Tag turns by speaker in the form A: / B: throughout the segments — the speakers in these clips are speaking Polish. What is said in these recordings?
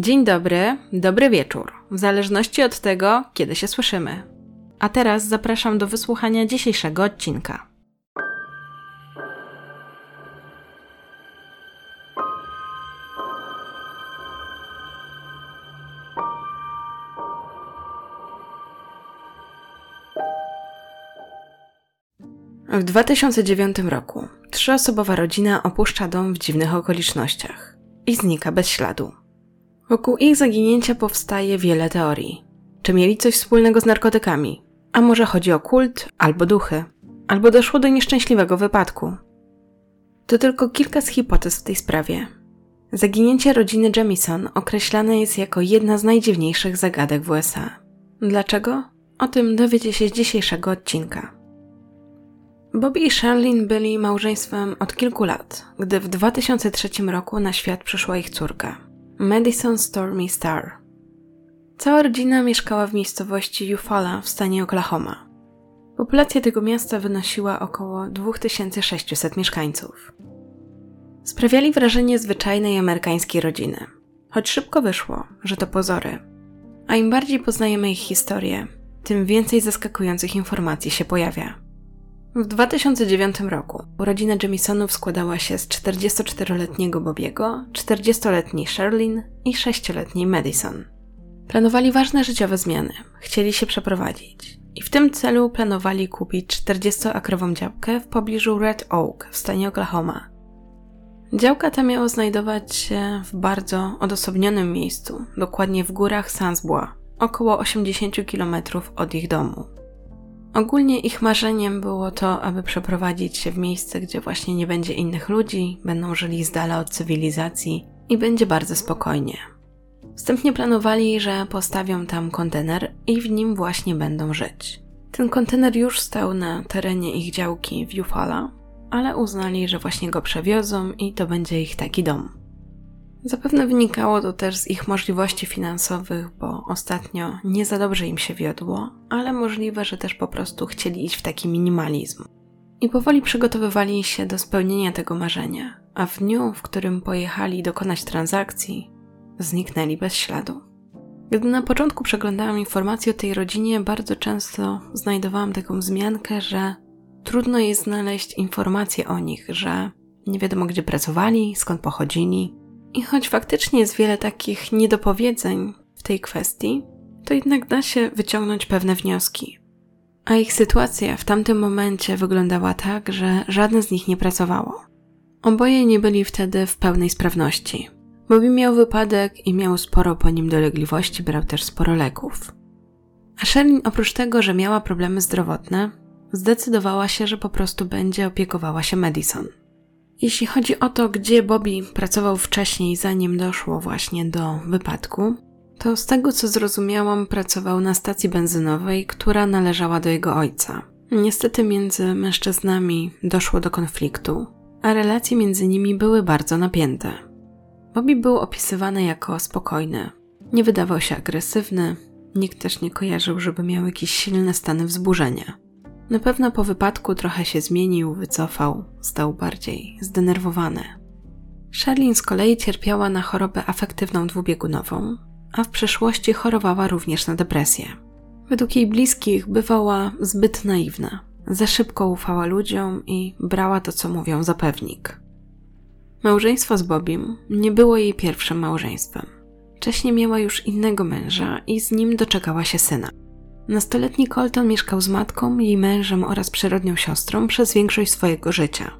A: Dzień dobry, dobry wieczór, w zależności od tego, kiedy się słyszymy. A teraz zapraszam do wysłuchania dzisiejszego odcinka. W 2009 roku trzyosobowa rodzina opuszcza dom w dziwnych okolicznościach i znika bez śladu. Wokół ich zaginięcia powstaje wiele teorii. Czy mieli coś wspólnego z narkotykami? A może chodzi o kult albo duchy? Albo doszło do nieszczęśliwego wypadku? To tylko kilka z hipotez w tej sprawie. Zaginięcie rodziny Jamison określane jest jako jedna z najdziwniejszych zagadek w USA. Dlaczego? O tym dowiecie się z dzisiejszego odcinka. Bobby i Charlene byli małżeństwem od kilku lat, gdy w 2003 roku na świat przyszła ich córka, Madison Stormy Star. Cała rodzina mieszkała w miejscowości Eufaula w stanie Oklahoma. Populacja tego miasta wynosiła około 2600 mieszkańców. Sprawiali wrażenie zwyczajnej amerykańskiej rodziny, choć szybko wyszło, że to pozory. A im bardziej poznajemy ich historię, tym więcej zaskakujących informacji się pojawia. W 2009 roku rodzina Jamisonów składała się z 44-letniego Bobiego, 40-letniej Sherlyn i 6-letniej Madison. Planowali ważne życiowe zmiany, chcieli się przeprowadzić i w tym celu planowali kupić 40-akrową działkę w pobliżu Red Oak w stanie Oklahoma. Działka ta miała znajdować się w bardzo odosobnionym miejscu, dokładnie w górach Sansbois, około 80 km od ich domu. Ogólnie ich marzeniem było to, aby przeprowadzić się w miejsce, gdzie właśnie nie będzie innych ludzi, będą żyli z dala od cywilizacji i będzie bardzo spokojnie. Wstępnie planowali, że postawią tam kontener i w nim właśnie będą żyć. Ten kontener już stał na terenie ich działki w Eufaula, ale uznali, że właśnie go przewiozą i to będzie ich taki dom. Zapewne wynikało to też z ich możliwości finansowych, bo ostatnio nie za dobrze im się wiodło, ale możliwe, że też po prostu chcieli iść w taki minimalizm. I powoli przygotowywali się do spełnienia tego marzenia, a w dniu, w którym pojechali dokonać transakcji, zniknęli bez śladu. Gdy na początku przeglądałam informacje o tej rodzinie, bardzo często znajdowałam taką wzmiankę, że trudno jest znaleźć informacje o nich, że nie wiadomo gdzie pracowali, skąd pochodzili, i choć faktycznie jest wiele takich niedopowiedzeń w tej kwestii, to jednak da się wyciągnąć pewne wnioski. A ich sytuacja w tamtym momencie wyglądała tak, że żadne z nich nie pracowało. Oboje nie byli wtedy w pełnej sprawności. Bobby miał wypadek i miał sporo po nim dolegliwości, brał też sporo leków. A Sherlyn oprócz tego, że miała problemy zdrowotne, zdecydowała się, że po prostu będzie opiekowała się Madison. Jeśli chodzi o to, gdzie Bobby pracował wcześniej, zanim doszło właśnie do wypadku, to z tego co zrozumiałam, pracował na stacji benzynowej, która należała do jego ojca. Niestety między mężczyznami doszło do konfliktu, a relacje między nimi były bardzo napięte. Bobby był opisywany jako spokojny, nie wydawał się agresywny, nikt też nie kojarzył, żeby miał jakieś silne stany wzburzenia. Na pewno po wypadku trochę się zmienił, wycofał, stał bardziej zdenerwowany. Sherlyn z kolei cierpiała na chorobę afektywną dwubiegunową, a w przeszłości chorowała również na depresję. Według jej bliskich bywała zbyt naiwna, za szybko ufała ludziom i brała to, co mówią, za pewnik. Małżeństwo z Bobim nie było jej pierwszym małżeństwem. Wcześniej miała już innego męża i z nim doczekała się syna. Nastoletni Colton mieszkał z matką, jej mężem oraz przyrodnią siostrą przez większość swojego życia.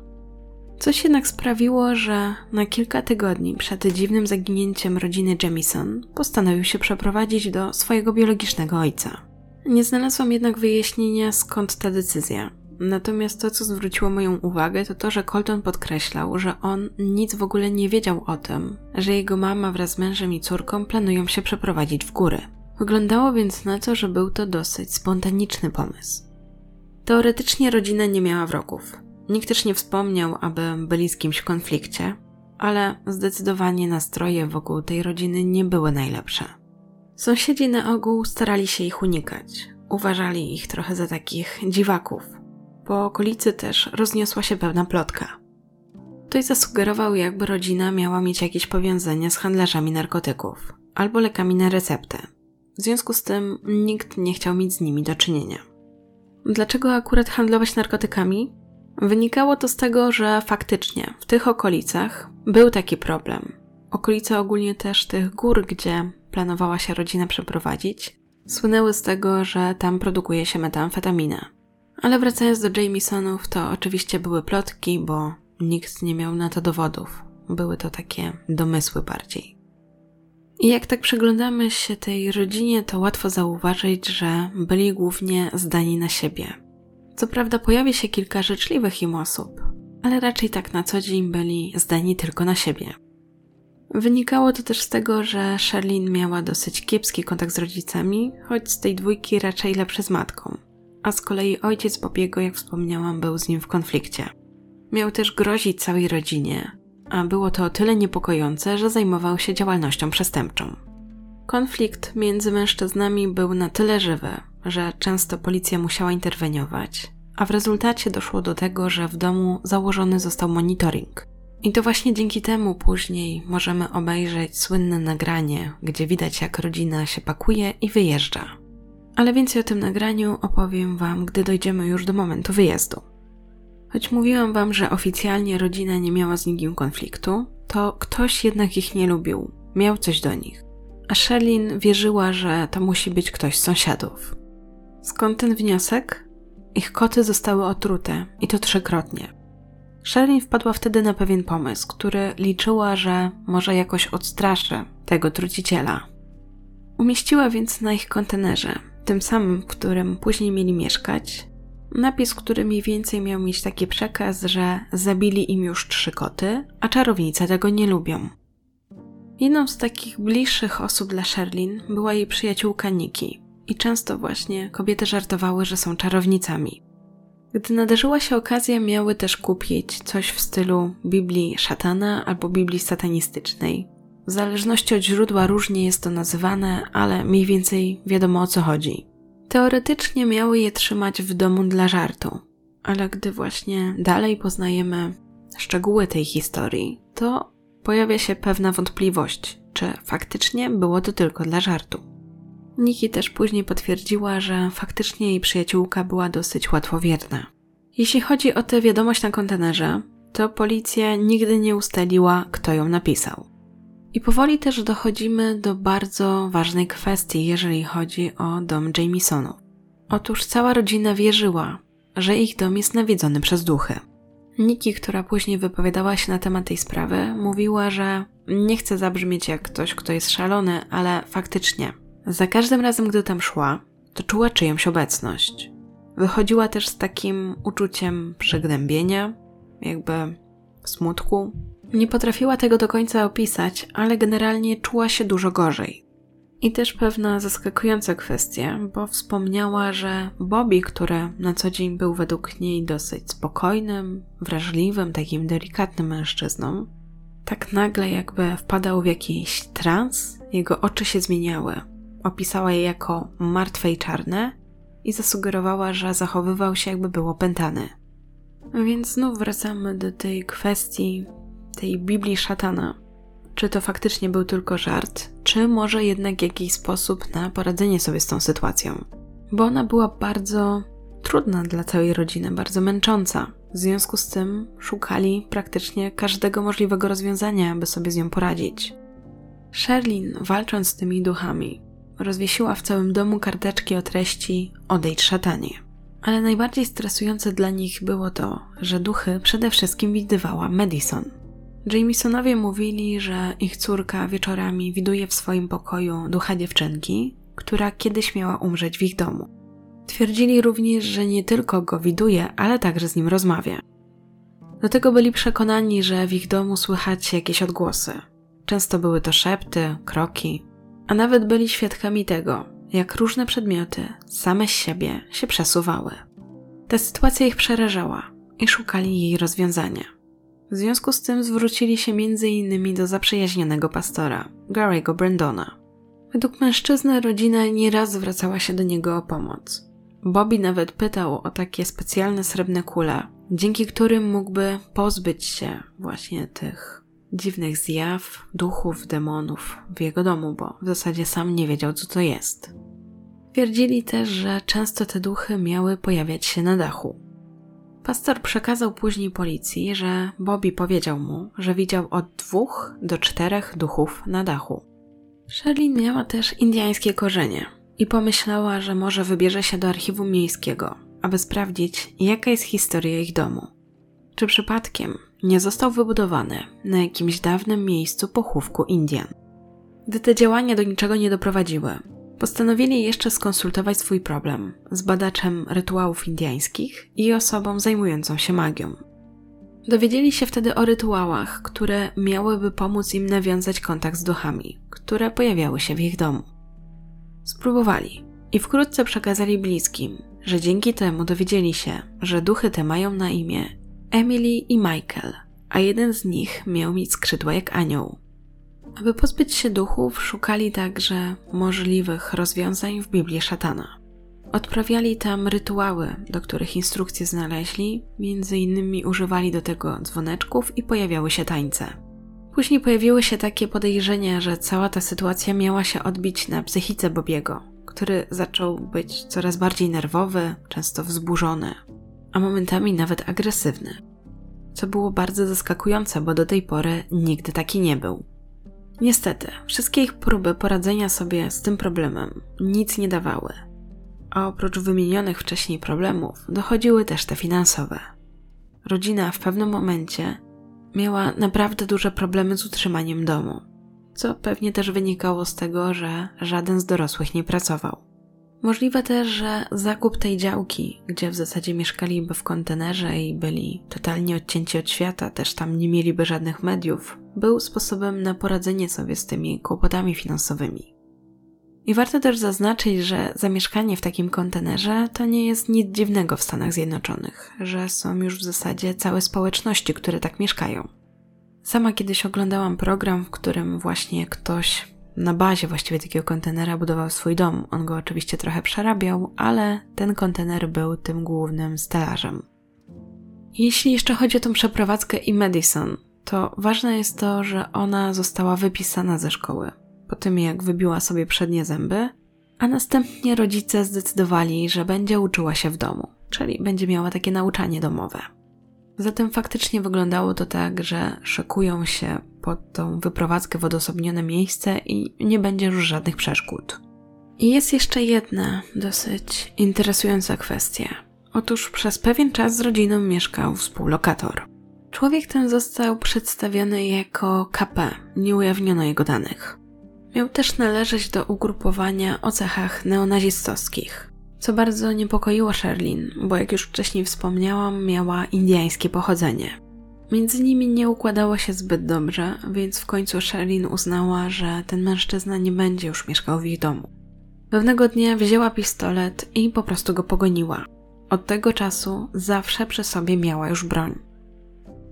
A: Coś jednak sprawiło, że na kilka tygodni przed dziwnym zaginięciem rodziny Jamison postanowił się przeprowadzić do swojego biologicznego ojca. Nie znalazłam jednak wyjaśnienia skąd ta decyzja. Natomiast to, co zwróciło moją uwagę, to to, że Colton podkreślał, że on nic w ogóle nie wiedział o tym, że jego mama wraz z mężem i córką planują się przeprowadzić w góry. Wyglądało więc na to, że był to dosyć spontaniczny pomysł. Teoretycznie rodzina nie miała wrogów. Nikt też nie wspomniał, aby byli z kimś w konflikcie, ale zdecydowanie nastroje wokół tej rodziny nie były najlepsze. Sąsiedzi na ogół starali się ich unikać. Uważali ich trochę za takich dziwaków. Po okolicy też rozniosła się pewna plotka. Ktoś zasugerował, jakby rodzina miała mieć jakieś powiązania z handlarzami narkotyków albo lekami na receptę. W związku z tym nikt nie chciał mieć z nimi do czynienia. Dlaczego akurat handlować narkotykami? Wynikało to z tego, że faktycznie w tych okolicach był taki problem. Okolice ogólnie też tych gór, gdzie planowała się rodzina przeprowadzić, słynęły z tego, że tam produkuje się metamfetaminę. Ale wracając do Jamisonów, to oczywiście były plotki, bo nikt nie miał na to dowodów. Były to takie domysły bardziej. I jak tak przyglądamy się tej rodzinie, to łatwo zauważyć, że byli głównie zdani na siebie. Co prawda pojawi się kilka życzliwych im osób, ale raczej tak na co dzień byli zdani tylko na siebie. Wynikało to też z tego, że Sherlyn miała dosyć kiepski kontakt z rodzicami, choć z tej dwójki raczej lepszy z matką. A z kolei ojciec Bobiego, jak wspomniałam, był z nim w konflikcie. Miał też grozić całej rodzinie, a było to o tyle niepokojące, że zajmował się działalnością przestępczą. Konflikt między mężczyznami był na tyle żywy, że często policja musiała interweniować, a w rezultacie doszło do tego, że w domu założony został monitoring. I to właśnie dzięki temu później możemy obejrzeć słynne nagranie, gdzie widać jak rodzina się pakuje i wyjeżdża. Ale więcej o tym nagraniu opowiem Wam, gdy dojdziemy już do momentu wyjazdu. Choć mówiłam wam, że oficjalnie rodzina nie miała z nikim konfliktu, to ktoś jednak ich nie lubił, miał coś do nich. A Sherlin wierzyła, że to musi być ktoś z sąsiadów. Skąd ten wniosek? Ich koty zostały otrute i to trzykrotnie. Sherlin wpadła wtedy na pewien pomysł, który liczyła, że może jakoś odstraszy tego truciciela. Umieściła więc na ich kontenerze, tym samym, w którym później mieli mieszkać, Napis, który mniej więcej miał mieć taki przekaz, że zabili im już trzy koty, a czarownice tego nie lubią. Jedną z takich bliższych osób dla Sherlin była jej przyjaciółka Nikki i często właśnie kobiety żartowały, że są czarownicami. Gdy nadarzyła się okazja, miały też kupić coś w stylu Biblii szatana albo Biblii satanistycznej. W zależności od źródła różnie jest to nazywane, ale mniej więcej wiadomo o co chodzi. Teoretycznie miały je trzymać w domu dla żartu, ale gdy właśnie dalej poznajemy szczegóły tej historii, to pojawia się pewna wątpliwość, czy faktycznie było to tylko dla żartu. Niki też później potwierdziła, że faktycznie jej przyjaciółka była dosyć łatwowierna. Jeśli chodzi o tę wiadomość na kontenerze, to policja nigdy nie ustaliła, kto ją napisał. I powoli też dochodzimy do bardzo ważnej kwestii, jeżeli chodzi o dom Jamesonów. Otóż cała rodzina wierzyła, że ich dom jest nawiedzony przez duchy. Niki, która później wypowiadała się na temat tej sprawy, mówiła, że nie chce zabrzmieć jak ktoś, kto jest szalony, ale faktycznie, za każdym razem, gdy tam szła, to czuła czyjąś obecność. Wychodziła też z takim uczuciem przygnębienia, jakby smutku, nie potrafiła tego do końca opisać, ale generalnie czuła się dużo gorzej. I też pewna zaskakująca kwestia, bo wspomniała, że Bobby, który na co dzień był według niej dosyć spokojnym, wrażliwym, takim delikatnym mężczyzną, tak nagle jakby wpadał w jakiś trans, jego oczy się zmieniały. Opisała je jako martwe i czarne i zasugerowała, że zachowywał się jakby był opętany. Więc znów wracamy do tej kwestii tej Biblii szatana. Czy to faktycznie był tylko żart, czy może jednak jakiś sposób na poradzenie sobie z tą sytuacją? Bo ona była bardzo trudna dla całej rodziny, bardzo męcząca. W związku z tym szukali praktycznie każdego możliwego rozwiązania, aby sobie z nią poradzić. Sherlin, walcząc z tymi duchami, rozwiesiła w całym domu karteczki o treści Odejdź szatanie. Ale najbardziej stresujące dla nich było to, że duchy przede wszystkim widywała Madison. Jamesonowie mówili, że ich córka wieczorami widuje w swoim pokoju ducha dziewczynki, która kiedyś miała umrzeć w ich domu. Twierdzili również, że nie tylko go widuje, ale także z nim rozmawia. Do tego byli przekonani, że w ich domu słychać jakieś odgłosy. Często były to szepty, kroki, a nawet byli świadkami tego, jak różne przedmioty same z siebie się przesuwały. Ta sytuacja ich przerażała i szukali jej rozwiązania. W związku z tym zwrócili się m.in. do zaprzyjaźnionego pastora, Gary'ego Brandona. Według mężczyzny rodzina nieraz zwracała się do niego o pomoc. Bobby nawet pytał o takie specjalne srebrne kule, dzięki którym mógłby pozbyć się właśnie tych dziwnych zjaw, duchów, demonów w jego domu, bo w zasadzie sam nie wiedział, co to jest. Twierdzili też, że często te duchy miały pojawiać się na dachu. Pastor przekazał później policji, że Bobby powiedział mu, że widział od dwóch do czterech duchów na dachu. Sherlyn miała też indiańskie korzenie i pomyślała, że może wybierze się do archiwum miejskiego, aby sprawdzić, jaka jest historia ich domu. Czy przypadkiem nie został wybudowany na jakimś dawnym miejscu pochówku Indian. Gdy te działania do niczego nie doprowadziły, postanowili jeszcze skonsultować swój problem z badaczem rytuałów indiańskich i osobą zajmującą się magią. Dowiedzieli się wtedy o rytuałach, które miałyby pomóc im nawiązać kontakt z duchami, które pojawiały się w ich domu. Spróbowali i wkrótce przekazali bliskim, że dzięki temu dowiedzieli się, że duchy te mają na imię Emily i Michael, a jeden z nich miał mieć skrzydła jak anioł. Aby pozbyć się duchów, szukali także możliwych rozwiązań w Biblii szatana. Odprawiali tam rytuały, do których instrukcje znaleźli, między innymi używali do tego dzwoneczków i pojawiały się tańce. Później pojawiły się takie podejrzenia, że cała ta sytuacja miała się odbić na psychice Bobiego, który zaczął być coraz bardziej nerwowy, często wzburzony, a momentami nawet agresywny. Co było bardzo zaskakujące, bo do tej pory nigdy taki nie był. Niestety, wszystkie ich próby poradzenia sobie z tym problemem nic nie dawały. A oprócz wymienionych wcześniej problemów, dochodziły też te finansowe. Rodzina w pewnym momencie miała naprawdę duże problemy z utrzymaniem domu, co pewnie też wynikało z tego, że żaden z dorosłych nie pracował. Możliwe też, że zakup tej działki, gdzie w zasadzie mieszkaliby w kontenerze i byli totalnie odcięci od świata, też tam nie mieliby żadnych mediów, był sposobem na poradzenie sobie z tymi kłopotami finansowymi. I warto też zaznaczyć, że zamieszkanie w takim kontenerze to nie jest nic dziwnego w Stanach Zjednoczonych, że są już w zasadzie całe społeczności, które tak mieszkają. Sama kiedyś oglądałam program, w którym właśnie ktoś na bazie właściwie takiego kontenera budował swój dom. On go oczywiście trochę przerabiał, ale ten kontener był tym głównym stelażem. Jeśli jeszcze chodzi o tą przeprowadzkę i Madison, to ważne jest to, że ona została wypisana ze szkoły po tym jak wybiła sobie przednie zęby, a następnie rodzice zdecydowali, że będzie uczyła się w domu, czyli będzie miała takie nauczanie domowe. Zatem faktycznie wyglądało to tak, że szykują się pod tą wyprowadzkę w odosobnione miejsce i nie będzie już żadnych przeszkód. I jest jeszcze jedna dosyć interesująca kwestia. Otóż przez pewien czas z rodziną mieszkał współlokator. Człowiek ten został przedstawiony jako KP, nie ujawniono jego danych. Miał też należeć do ugrupowania o cechach neonazistowskich, co bardzo niepokoiło Sherlin, bo jak już wcześniej wspomniałam, miała indyjskie pochodzenie. Między nimi nie układało się zbyt dobrze, więc w końcu Sherlin uznała, że ten mężczyzna nie będzie już mieszkał w ich domu. Pewnego dnia wzięła pistolet i po prostu go pogoniła. Od tego czasu zawsze przy sobie miała już broń.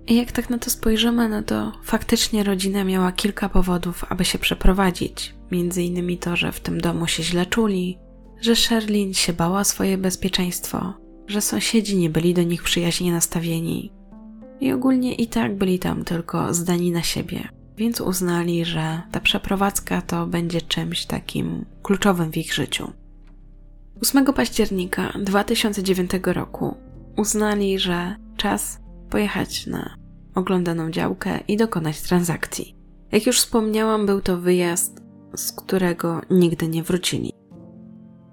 A: I jak tak na to spojrzymy, no to faktycznie rodzina miała kilka powodów, aby się przeprowadzić. Między innymi to, że w tym domu się źle czuli, że Sherlin się bała swoje bezpieczeństwo, że sąsiedzi nie byli do nich przyjaźnie nastawieni. I ogólnie i tak byli tam tylko zdani na siebie, więc uznali, że ta przeprowadzka to będzie czymś takim kluczowym w ich życiu. 8 października 2009 roku uznali, że czas pojechać na oglądaną działkę i dokonać transakcji. Jak już wspomniałam, był to wyjazd, z którego nigdy nie wrócili.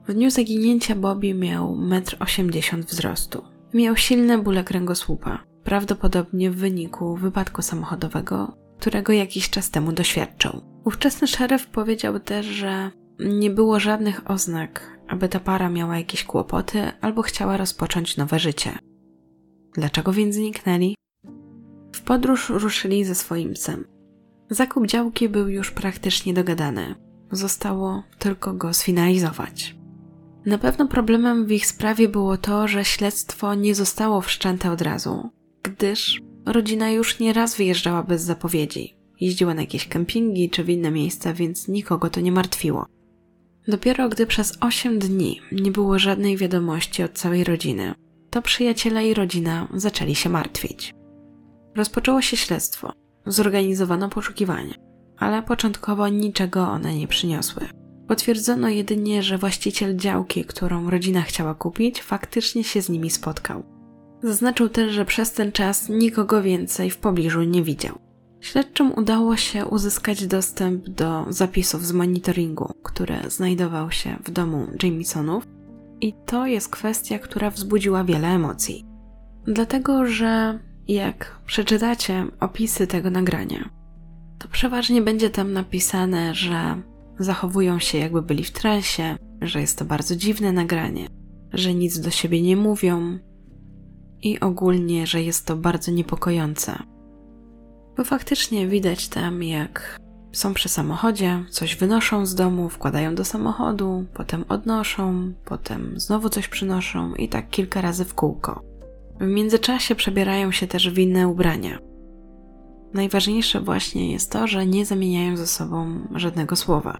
A: W dniu zaginięcia Bobby miał 1,80 m wzrostu. Miał silne bóle kręgosłupa, prawdopodobnie w wyniku wypadku samochodowego, którego jakiś czas temu doświadczał. Ówczesny szeryf powiedział też, że nie było żadnych oznak, aby ta para miała jakieś kłopoty albo chciała rozpocząć nowe życie. Dlaczego więc zniknęli? W podróż ruszyli ze swoim psem. Zakup działki był już praktycznie dogadany. Zostało tylko go sfinalizować. Na pewno problemem w ich sprawie było to, że śledztwo nie zostało wszczęte od razu, gdyż rodzina już nie raz wyjeżdżała bez zapowiedzi. Jeździła na jakieś kempingi czy w inne miejsca, więc nikogo to nie martwiło. Dopiero gdy przez 8 dni nie było żadnej wiadomości od całej rodziny, to przyjaciele i rodzina zaczęli się martwić. Rozpoczęło się śledztwo. zorganizowano poszukiwania, ale początkowo niczego one nie przyniosły. Potwierdzono jedynie, że właściciel działki, którą rodzina chciała kupić, faktycznie się z nimi spotkał. Zaznaczył też, że przez ten czas nikogo więcej w pobliżu nie widział. Śledczym udało się uzyskać dostęp do zapisów z monitoringu, który znajdował się w domu Jamesonów, i to jest kwestia, która wzbudziła wiele emocji. Dlatego, że jak przeczytacie opisy tego nagrania, to przeważnie będzie tam napisane, że zachowują się jakby byli w transie, że jest to bardzo dziwne nagranie, że nic do siebie nie mówią i ogólnie, że jest to bardzo niepokojące. Bo faktycznie widać tam, jak są przy samochodzie, coś wynoszą z domu, wkładają do samochodu, potem odnoszą, potem znowu coś przynoszą i tak kilka razy w kółko. W międzyczasie przebierają się też w inne ubrania. Najważniejsze właśnie jest to, że nie zamieniają ze sobą żadnego słowa.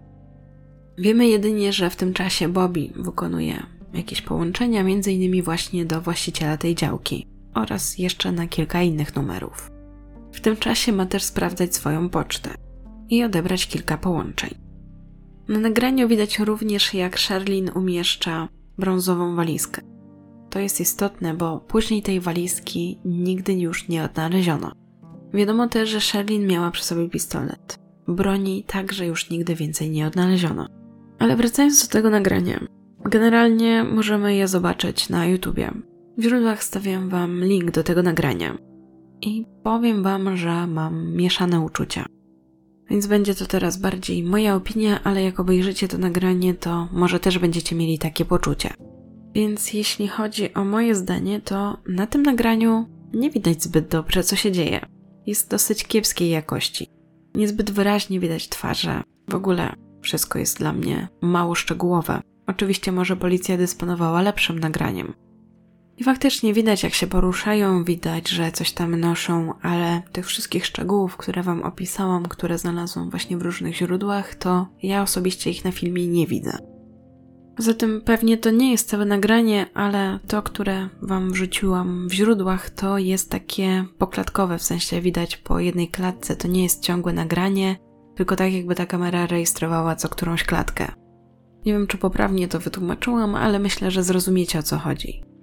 A: Wiemy jedynie, że w tym czasie Bobby wykonuje jakieś połączenia, między innymi właśnie do właściciela tej działki oraz jeszcze na kilka innych numerów. W tym czasie ma też sprawdzać swoją pocztę i odebrać kilka połączeń. Na nagraniu widać również, jak Sherlin umieszcza brązową walizkę. To jest istotne, bo później tej walizki nigdy już nie odnaleziono. Wiadomo też, że Sherlin miała przy sobie pistolet. Broni także już nigdy więcej nie odnaleziono. Ale wracając do tego nagrania, generalnie możemy je zobaczyć na YouTubie. W źródłach stawiam Wam link do tego nagrania. I powiem Wam, że mam mieszane uczucia. Więc będzie to teraz bardziej moja opinia, ale jak obejrzycie to nagranie, to może też będziecie mieli takie poczucie. Więc jeśli chodzi o moje zdanie, to na tym nagraniu nie widać zbyt dobrze, co się dzieje. Jest dosyć kiepskiej jakości. Niezbyt wyraźnie widać twarze. W ogóle wszystko jest dla mnie mało szczegółowe. Oczywiście może policja dysponowała lepszym nagraniem. I faktycznie widać, jak się poruszają, widać, że coś tam noszą, ale tych wszystkich szczegółów, które Wam opisałam, które znalazłam właśnie w różnych źródłach, to ja osobiście ich na filmie nie widzę. Zatem pewnie to nie jest całe nagranie, ale to, które Wam wrzuciłam w źródłach, to jest takie poklatkowe, w sensie widać po jednej klatce, to nie jest ciągłe nagranie, tylko tak jakby ta kamera rejestrowała co którąś klatkę. Nie wiem, czy poprawnie to wytłumaczyłam, ale myślę, że zrozumiecie o co chodzi.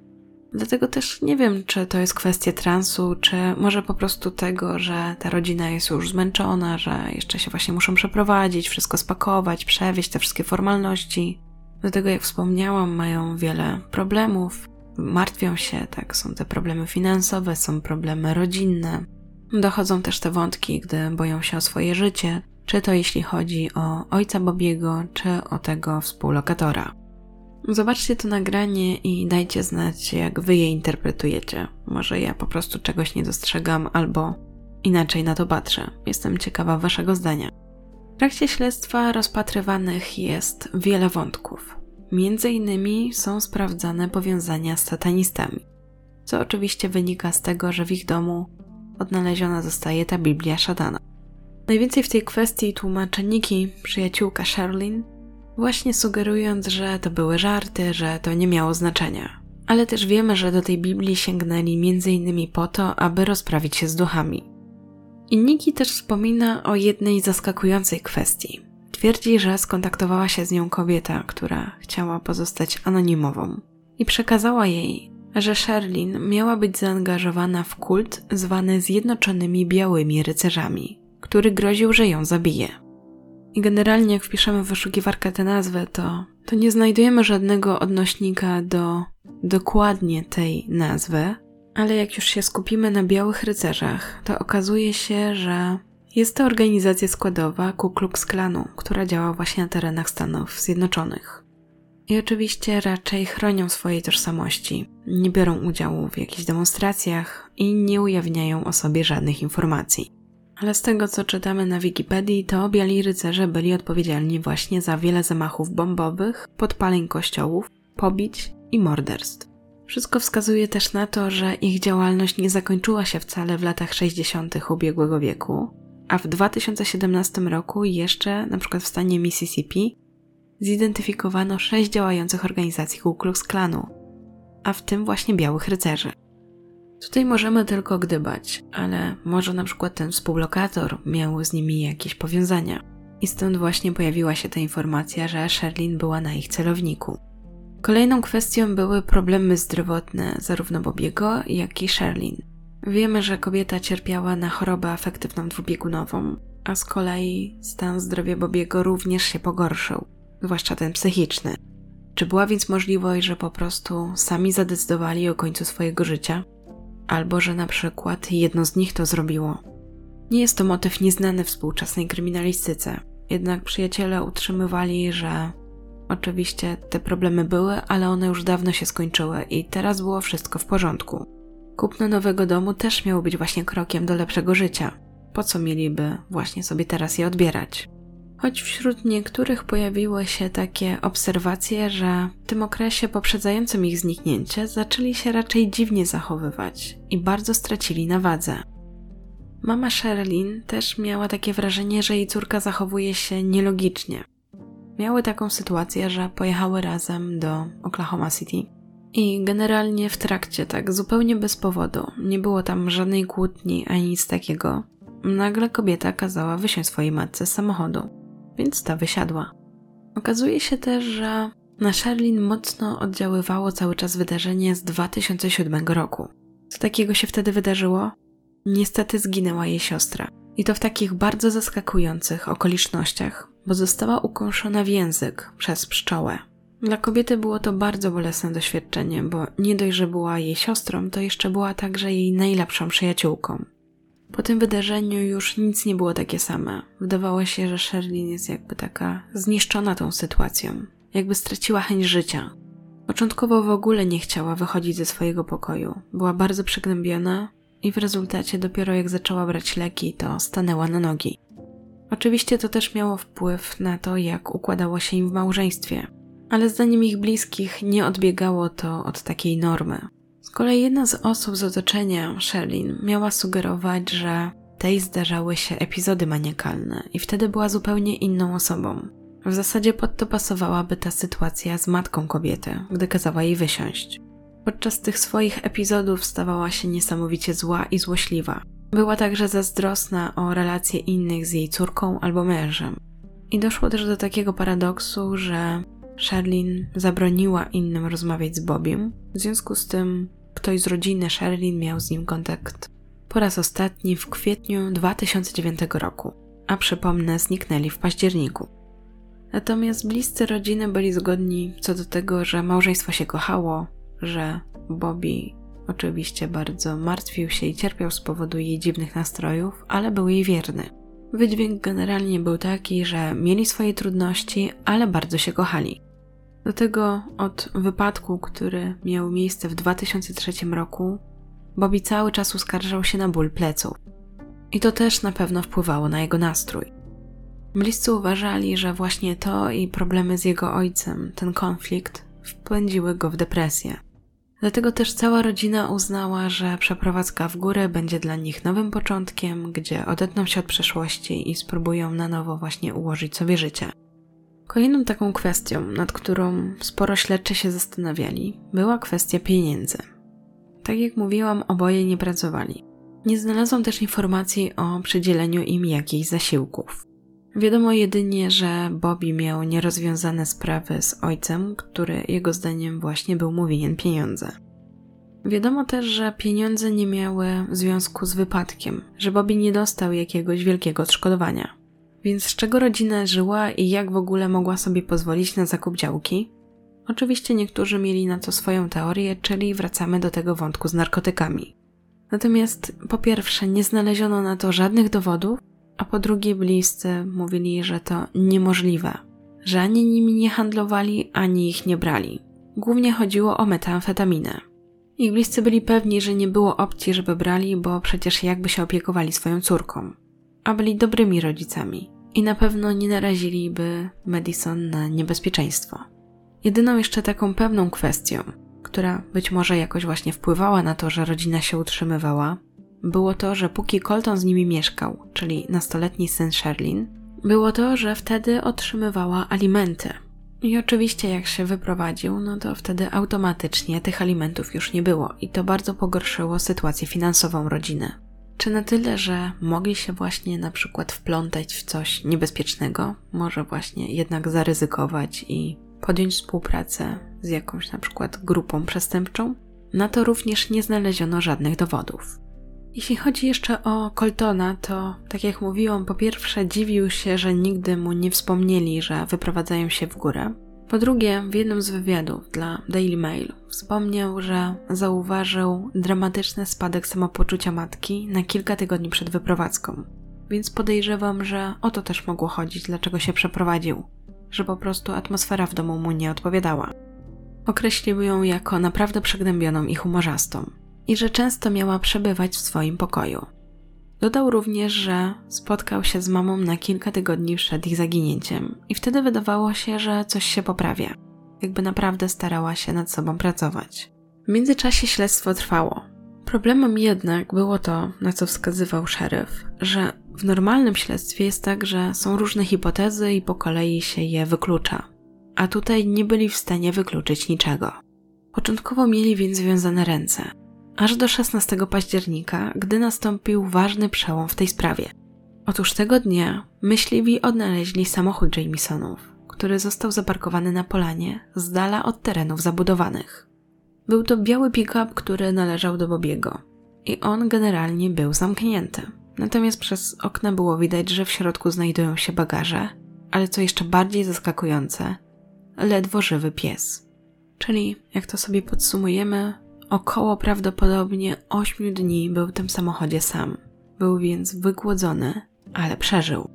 A: Dlatego też nie wiem, czy to jest kwestia transu, czy może po prostu tego, że ta rodzina jest już zmęczona, że jeszcze się właśnie muszą przeprowadzić, wszystko spakować, przewieźć te wszystkie formalności. Do tego, jak wspomniałam, mają wiele problemów, martwią się, tak, są te problemy finansowe, są problemy rodzinne. Dochodzą też te wątki, gdy boją się o swoje życie, czy to jeśli chodzi o ojca Bobiego, czy o tego współlokatora. Zobaczcie to nagranie i dajcie znać, jak wy je interpretujecie. Może ja po prostu czegoś nie dostrzegam, albo inaczej na to patrzę. Jestem ciekawa waszego zdania. W trakcie śledztwa rozpatrywanych jest wiele wątków. Między innymi są sprawdzane powiązania z satanistami, co oczywiście wynika z tego, że w ich domu odnaleziona zostaje ta Biblia Szatana. Najwięcej w tej kwestii tłumaczy Niki, przyjaciółka Sherlin, właśnie sugerując, że to były żarty, że to nie miało znaczenia. Ale też wiemy, że do tej Biblii sięgnęli m.in. po to, aby rozprawić się z duchami. I Niki też wspomina o jednej zaskakującej kwestii. Twierdzi, że skontaktowała się z nią kobieta, która chciała pozostać anonimową i przekazała jej, że Sherlin miała być zaangażowana w kult zwany Zjednoczonymi Białymi Rycerzami, który groził, że ją zabije. I generalnie jak wpiszemy w wyszukiwarkę tę nazwę, to, to nie znajdujemy żadnego odnośnika do dokładnie tej nazwy, ale jak już się skupimy na Białych Rycerzach, to okazuje się, że jest to organizacja składowa Ku Klux Klanu, która działa właśnie na terenach Stanów Zjednoczonych. I oczywiście raczej chronią swojej tożsamości, nie biorą udziału w jakichś demonstracjach i nie ujawniają o sobie żadnych informacji. Ale z tego, co czytamy na Wikipedii, to biali rycerze byli odpowiedzialni właśnie za wiele zamachów bombowych, podpaleń kościołów, pobić i morderstw. Wszystko wskazuje też na to, że ich działalność nie zakończyła się wcale w latach 60. ubiegłego wieku, a w 2017 roku jeszcze, na przykład w stanie Mississippi, zidentyfikowano sześć działających organizacji Ku Klux Klanu, a w tym właśnie Białych Rycerzy. Tutaj możemy tylko gdybać, ale może na przykład ten współlokator miał z nimi jakieś powiązania. I stąd właśnie pojawiła się ta informacja, że Sherlin była na ich celowniku. Kolejną kwestią były problemy zdrowotne zarówno Bobiego, jak i Sherlin. Wiemy, że kobieta cierpiała na chorobę afektywną dwubiegunową, a z kolei stan zdrowia Bobiego również się pogorszył, zwłaszcza ten psychiczny. Czy była więc możliwość, że po prostu sami zadecydowali o końcu swojego życia? Albo że na przykład jedno z nich to zrobiło? Nie jest to motyw nieznany współczesnej kryminalistyce, jednak przyjaciele utrzymywali, że oczywiście te problemy były, ale one już dawno się skończyły i teraz było wszystko w porządku. Kupno nowego domu też miało być właśnie krokiem do lepszego życia. Po co mieliby właśnie sobie teraz je odbierać? Choć wśród niektórych pojawiły się takie obserwacje, że w tym okresie poprzedzającym ich zniknięcie zaczęli się raczej dziwnie zachowywać i bardzo stracili na wadze. Mama Sherlyn też miała takie wrażenie, że jej córka zachowuje się nielogicznie. Miały taką sytuację, że pojechały razem do Oklahoma City i generalnie w trakcie, tak zupełnie bez powodu, nie było tam żadnej kłótni ani nic takiego, nagle kobieta kazała wysiąść swojej matce z samochodu więc ta wysiadła. Okazuje się też, że na Sherlin mocno oddziaływało cały czas wydarzenie z 2007 roku. Co takiego się wtedy wydarzyło? Niestety zginęła jej siostra. I to w takich bardzo zaskakujących okolicznościach, bo została ukąszona w język przez pszczołę. Dla kobiety było to bardzo bolesne doświadczenie, bo nie dość, że była jej siostrą, to jeszcze była także jej najlepszą przyjaciółką. Po tym wydarzeniu już nic nie było takie same. Wydawało się, że Sherlyn jest jakby taka zniszczona tą sytuacją, jakby straciła chęć życia. Początkowo w ogóle nie chciała wychodzić ze swojego pokoju. Była bardzo przygnębiona i w rezultacie dopiero jak zaczęła brać leki, to stanęła na nogi. Oczywiście to też miało wpływ na to, jak układało się im w małżeństwie, ale zdaniem ich bliskich nie odbiegało to od takiej normy. Z kolei jedna z osób z otoczenia Sherlin miała sugerować, że tej zdarzały się epizody maniakalne i wtedy była zupełnie inną osobą. W zasadzie pod to pasowałaby ta sytuacja z matką kobiety, gdy kazała jej wysiąść. Podczas tych swoich epizodów stawała się niesamowicie zła i złośliwa. Była także zazdrosna o relacje innych z jej córką albo mężem. I doszło też do takiego paradoksu, że Sherlin zabroniła innym rozmawiać z Bobiem, w związku z tym Ktoś z rodziny Sherlin miał z nim kontakt po raz ostatni w kwietniu 2009 roku, a przypomnę, zniknęli w październiku. Natomiast bliscy rodziny byli zgodni co do tego, że małżeństwo się kochało, że Bobby oczywiście bardzo martwił się i cierpiał z powodu jej dziwnych nastrojów, ale był jej wierny. Wydźwięk generalnie był taki, że mieli swoje trudności, ale bardzo się kochali. Do tego od wypadku, który miał miejsce w 2003 roku, Bobby cały czas uskarżał się na ból pleców. I to też na pewno wpływało na jego nastrój. Bliscy uważali, że właśnie to i problemy z jego ojcem, ten konflikt, wpędziły go w depresję. Dlatego też cała rodzina uznała, że przeprowadzka w górę będzie dla nich nowym początkiem, gdzie odetną się od przeszłości i spróbują na nowo właśnie ułożyć sobie życie. Kolejną taką kwestią, nad którą sporo śledczy się zastanawiali, była kwestia pieniędzy. Tak jak mówiłam, oboje nie pracowali. Nie znalazłam też informacji o przydzieleniu im jakichś zasiłków. Wiadomo jedynie, że Bobby miał nierozwiązane sprawy z ojcem, który jego zdaniem właśnie był mu winien pieniądze. Wiadomo też, że pieniądze nie miały związku z wypadkiem, że Bobby nie dostał jakiegoś wielkiego odszkodowania. Więc z czego rodzina żyła i jak w ogóle mogła sobie pozwolić na zakup działki? Oczywiście niektórzy mieli na to swoją teorię, czyli wracamy do tego wątku z narkotykami. Natomiast po pierwsze, nie znaleziono na to żadnych dowodów, a po drugie, bliscy mówili, że to niemożliwe, że ani nimi nie handlowali, ani ich nie brali. Głównie chodziło o metamfetaminę. Ich bliscy byli pewni, że nie było opcji, żeby brali, bo przecież jakby się opiekowali swoją córką a byli dobrymi rodzicami i na pewno nie naraziliby Madison na niebezpieczeństwo. Jedyną jeszcze taką pewną kwestią, która być może jakoś właśnie wpływała na to, że rodzina się utrzymywała, było to, że póki Colton z nimi mieszkał, czyli nastoletni syn Sherlin, było to, że wtedy otrzymywała alimenty. I oczywiście, jak się wyprowadził, no to wtedy automatycznie tych alimentów już nie było, i to bardzo pogorszyło sytuację finansową rodziny. Czy na tyle, że mogli się właśnie na przykład wplątać w coś niebezpiecznego, może właśnie jednak zaryzykować i podjąć współpracę z jakąś na przykład grupą przestępczą? Na to również nie znaleziono żadnych dowodów. Jeśli chodzi jeszcze o Coltona, to tak jak mówiłam, po pierwsze dziwił się, że nigdy mu nie wspomnieli, że wyprowadzają się w górę. Po drugie, w jednym z wywiadów dla Daily Mail wspomniał, że zauważył dramatyczny spadek samopoczucia matki na kilka tygodni przed wyprowadzką. Więc podejrzewam, że o to też mogło chodzić, dlaczego się przeprowadził, że po prostu atmosfera w domu mu nie odpowiadała. Określił ją jako naprawdę przygnębioną i humorzastą i że często miała przebywać w swoim pokoju. Dodał również, że spotkał się z mamą na kilka tygodni przed ich zaginięciem i wtedy wydawało się, że coś się poprawia, jakby naprawdę starała się nad sobą pracować. W międzyczasie śledztwo trwało. Problemem jednak było to, na co wskazywał szeryf, że w normalnym śledztwie jest tak, że są różne hipotezy i po kolei się je wyklucza, a tutaj nie byli w stanie wykluczyć niczego. Początkowo mieli więc związane ręce, aż do 16 października, gdy nastąpił ważny przełom w tej sprawie. Otóż tego dnia myśliwi odnaleźli samochód Jamesonów, który został zaparkowany na polanie z dala od terenów zabudowanych. Był to biały pick-up, który należał do Bobiego i on generalnie był zamknięty. Natomiast przez okna było widać, że w środku znajdują się bagaże, ale co jeszcze bardziej zaskakujące, ledwo żywy pies. Czyli, jak to sobie podsumujemy, Około prawdopodobnie ośmiu dni był w tym samochodzie sam. Był więc wygłodzony, ale przeżył.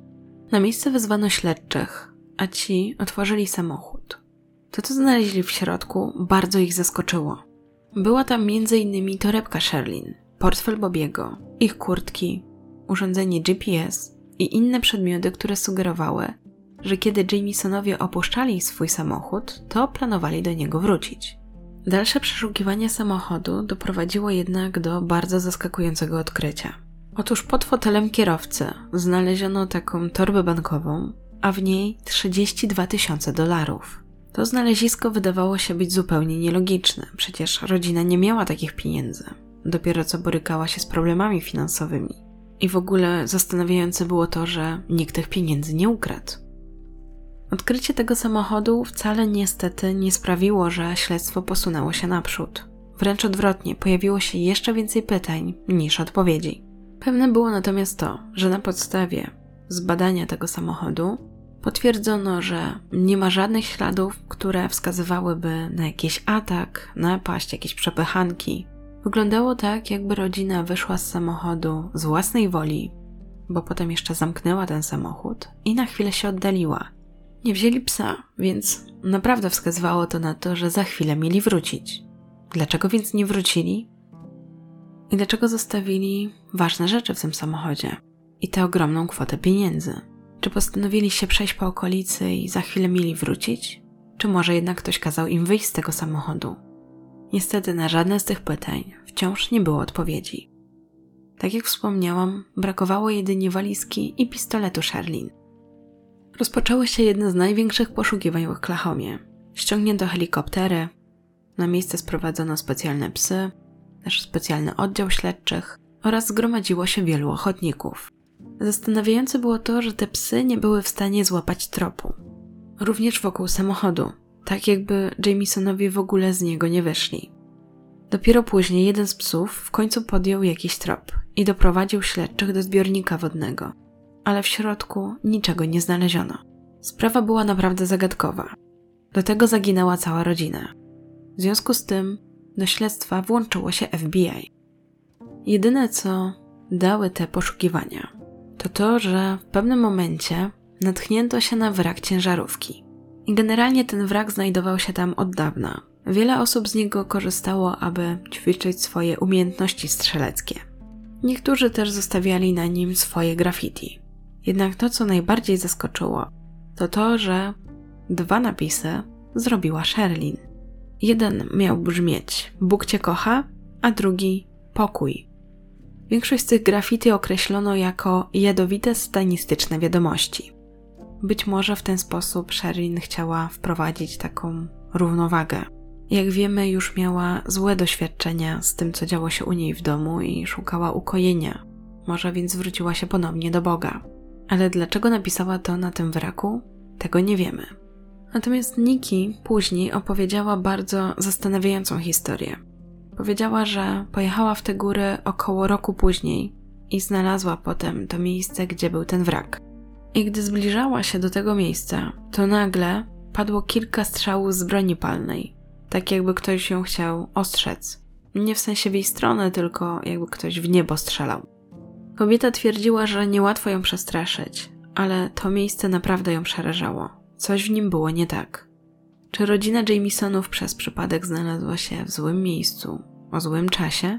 A: Na miejsce wezwano śledczych, a ci otworzyli samochód. To, co znaleźli w środku, bardzo ich zaskoczyło. Była tam m.in. torebka Sherlin, portfel Bobiego, ich kurtki, urządzenie GPS i inne przedmioty, które sugerowały, że kiedy Jamesonowie opuszczali swój samochód, to planowali do niego wrócić. Dalsze przeszukiwanie samochodu doprowadziło jednak do bardzo zaskakującego odkrycia. Otóż pod fotelem kierowcy znaleziono taką torbę bankową, a w niej 32 tysiące dolarów. To znalezisko wydawało się być zupełnie nielogiczne, przecież rodzina nie miała takich pieniędzy. Dopiero co borykała się z problemami finansowymi. I w ogóle zastanawiające było to, że nikt tych pieniędzy nie ukradł. Odkrycie tego samochodu wcale niestety nie sprawiło, że śledztwo posunęło się naprzód. Wręcz odwrotnie, pojawiło się jeszcze więcej pytań niż odpowiedzi. Pewne było natomiast to, że na podstawie zbadania tego samochodu potwierdzono, że nie ma żadnych śladów, które wskazywałyby na jakiś atak, napaść, jakieś przepychanki. Wyglądało tak, jakby rodzina wyszła z samochodu z własnej woli, bo potem jeszcze zamknęła ten samochód i na chwilę się oddaliła nie wzięli psa, więc naprawdę wskazywało to na to, że za chwilę mieli wrócić. Dlaczego więc nie wrócili? I dlaczego zostawili ważne rzeczy w tym samochodzie? I tę ogromną kwotę pieniędzy? Czy postanowili się przejść po okolicy i za chwilę mieli wrócić? Czy może jednak ktoś kazał im wyjść z tego samochodu? Niestety na żadne z tych pytań wciąż nie było odpowiedzi. Tak jak wspomniałam, brakowało jedynie walizki i pistoletu Sherlin rozpoczęły się jedne z największych poszukiwań w Oklahomie. Ściągnięto helikoptery, na miejsce sprowadzono specjalne psy, też specjalny oddział śledczych oraz zgromadziło się wielu ochotników. Zastanawiające było to, że te psy nie były w stanie złapać tropu. Również wokół samochodu, tak jakby Jamesonowie w ogóle z niego nie wyszli. Dopiero później jeden z psów w końcu podjął jakiś trop i doprowadził śledczych do zbiornika wodnego ale w środku niczego nie znaleziono. Sprawa była naprawdę zagadkowa. Do tego zaginęła cała rodzina. W związku z tym do śledztwa włączyło się FBI. Jedyne co dały te poszukiwania, to to, że w pewnym momencie natchnięto się na wrak ciężarówki. I generalnie ten wrak znajdował się tam od dawna. Wiele osób z niego korzystało, aby ćwiczyć swoje umiejętności strzeleckie. Niektórzy też zostawiali na nim swoje graffiti. Jednak to, co najbardziej zaskoczyło, to to, że dwa napisy zrobiła Sherlin. Jeden miał brzmieć Bóg cię kocha, a drugi pokój. Większość z tych graffiti określono jako jadowite stanistyczne wiadomości. być może w ten sposób Sherilyn chciała wprowadzić taką równowagę. Jak wiemy, już miała złe doświadczenia z tym, co działo się u niej w domu i szukała ukojenia. Może więc zwróciła się ponownie do Boga. Ale dlaczego napisała to na tym wraku? Tego nie wiemy. Natomiast Nikki później opowiedziała bardzo zastanawiającą historię. Powiedziała, że pojechała w te góry około roku później i znalazła potem to miejsce, gdzie był ten wrak. I gdy zbliżała się do tego miejsca, to nagle padło kilka strzałów z broni palnej, tak jakby ktoś ją chciał ostrzec. Nie w sensie w jej stronę, tylko jakby ktoś w niebo strzelał. Kobieta twierdziła, że niełatwo ją przestraszyć, ale to miejsce naprawdę ją przerażało. Coś w nim było nie tak. Czy rodzina Jamisonów przez przypadek znalazła się w złym miejscu, o złym czasie?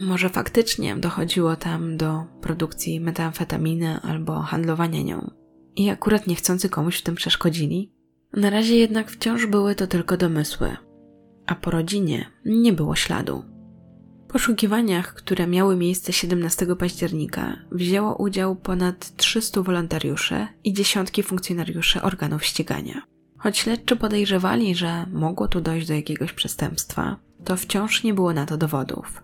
A: Może faktycznie dochodziło tam do produkcji metamfetaminy albo handlowania nią i akurat niechcący komuś w tym przeszkodzili? Na razie jednak wciąż były to tylko domysły, a po rodzinie nie było śladu. Poszukiwaniach, które miały miejsce 17 października, wzięło udział ponad 300 wolontariuszy i dziesiątki funkcjonariuszy organów ścigania. Choć śledczy podejrzewali, że mogło tu dojść do jakiegoś przestępstwa, to wciąż nie było na to dowodów.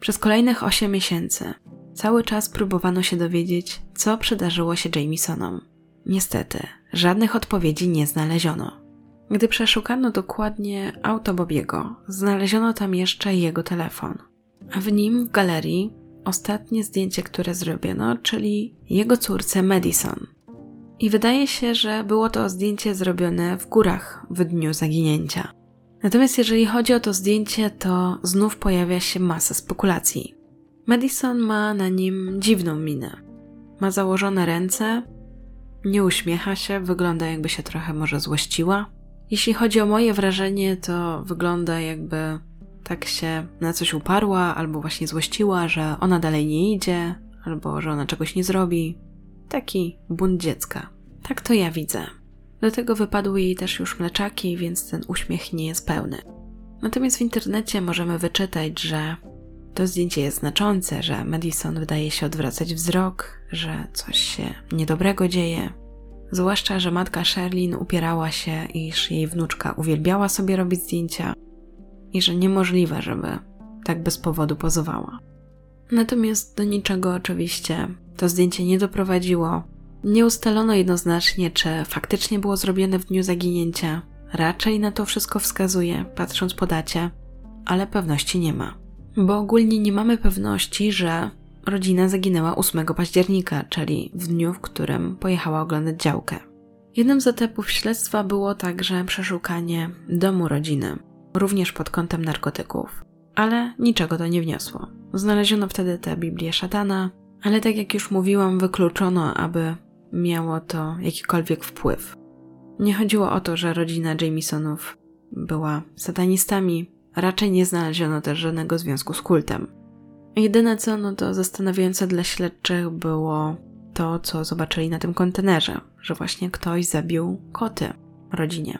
A: Przez kolejnych 8 miesięcy cały czas próbowano się dowiedzieć, co przydarzyło się Jamisonom. Niestety, żadnych odpowiedzi nie znaleziono. Gdy przeszukano dokładnie auto Bobiego, znaleziono tam jeszcze jego telefon. A w nim w galerii ostatnie zdjęcie, które zrobiono, czyli jego córce Madison. I wydaje się, że było to zdjęcie zrobione w górach w dniu zaginięcia. Natomiast jeżeli chodzi o to zdjęcie, to znów pojawia się masa spekulacji. Madison ma na nim dziwną minę. Ma założone ręce, nie uśmiecha się, wygląda jakby się trochę może złościła. Jeśli chodzi o moje wrażenie, to wygląda jakby tak się na coś uparła, albo właśnie złościła, że ona dalej nie idzie, albo że ona czegoś nie zrobi. Taki bunt dziecka. Tak to ja widzę. Do tego wypadły jej też już mleczaki, więc ten uśmiech nie jest pełny. Natomiast w internecie możemy wyczytać, że to zdjęcie jest znaczące, że Madison wydaje się odwracać wzrok, że coś się niedobrego dzieje. Zwłaszcza, że matka Sherlin upierała się, iż jej wnuczka uwielbiała sobie robić zdjęcia i że niemożliwe, żeby tak bez powodu pozowała. Natomiast do niczego oczywiście to zdjęcie nie doprowadziło. Nie ustalono jednoznacznie, czy faktycznie było zrobione w dniu zaginięcia. Raczej na to wszystko wskazuje, patrząc po dacie, ale pewności nie ma. Bo ogólnie nie mamy pewności, że rodzina zaginęła 8 października, czyli w dniu, w którym pojechała oglądać działkę. Jednym z etapów śledztwa było także przeszukanie domu rodziny, również pod kątem narkotyków, ale niczego to nie wniosło. Znaleziono wtedy tę Biblię szatana, ale tak jak już mówiłam, wykluczono, aby miało to jakikolwiek wpływ. Nie chodziło o to, że rodzina Jamisonów była satanistami, raczej nie znaleziono też żadnego związku z kultem. Jedyne co, no to zastanawiające dla śledczych było to, co zobaczyli na tym kontenerze, że właśnie ktoś zabił koty rodzinie.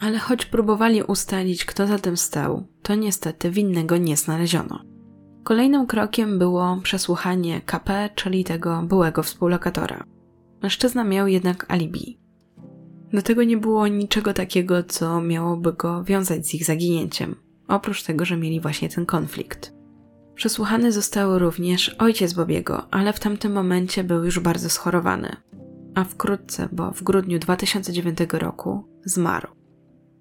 A: Ale choć próbowali ustalić, kto za tym stał, to niestety winnego nie znaleziono. Kolejnym krokiem było przesłuchanie KP, czyli tego byłego współlokatora. Mężczyzna miał jednak alibi. Do tego nie było niczego takiego, co miałoby go wiązać z ich zaginięciem, oprócz tego, że mieli właśnie ten konflikt. Przesłuchany został również ojciec Bobiego, ale w tamtym momencie był już bardzo schorowany, a wkrótce, bo w grudniu 2009 roku, zmarł.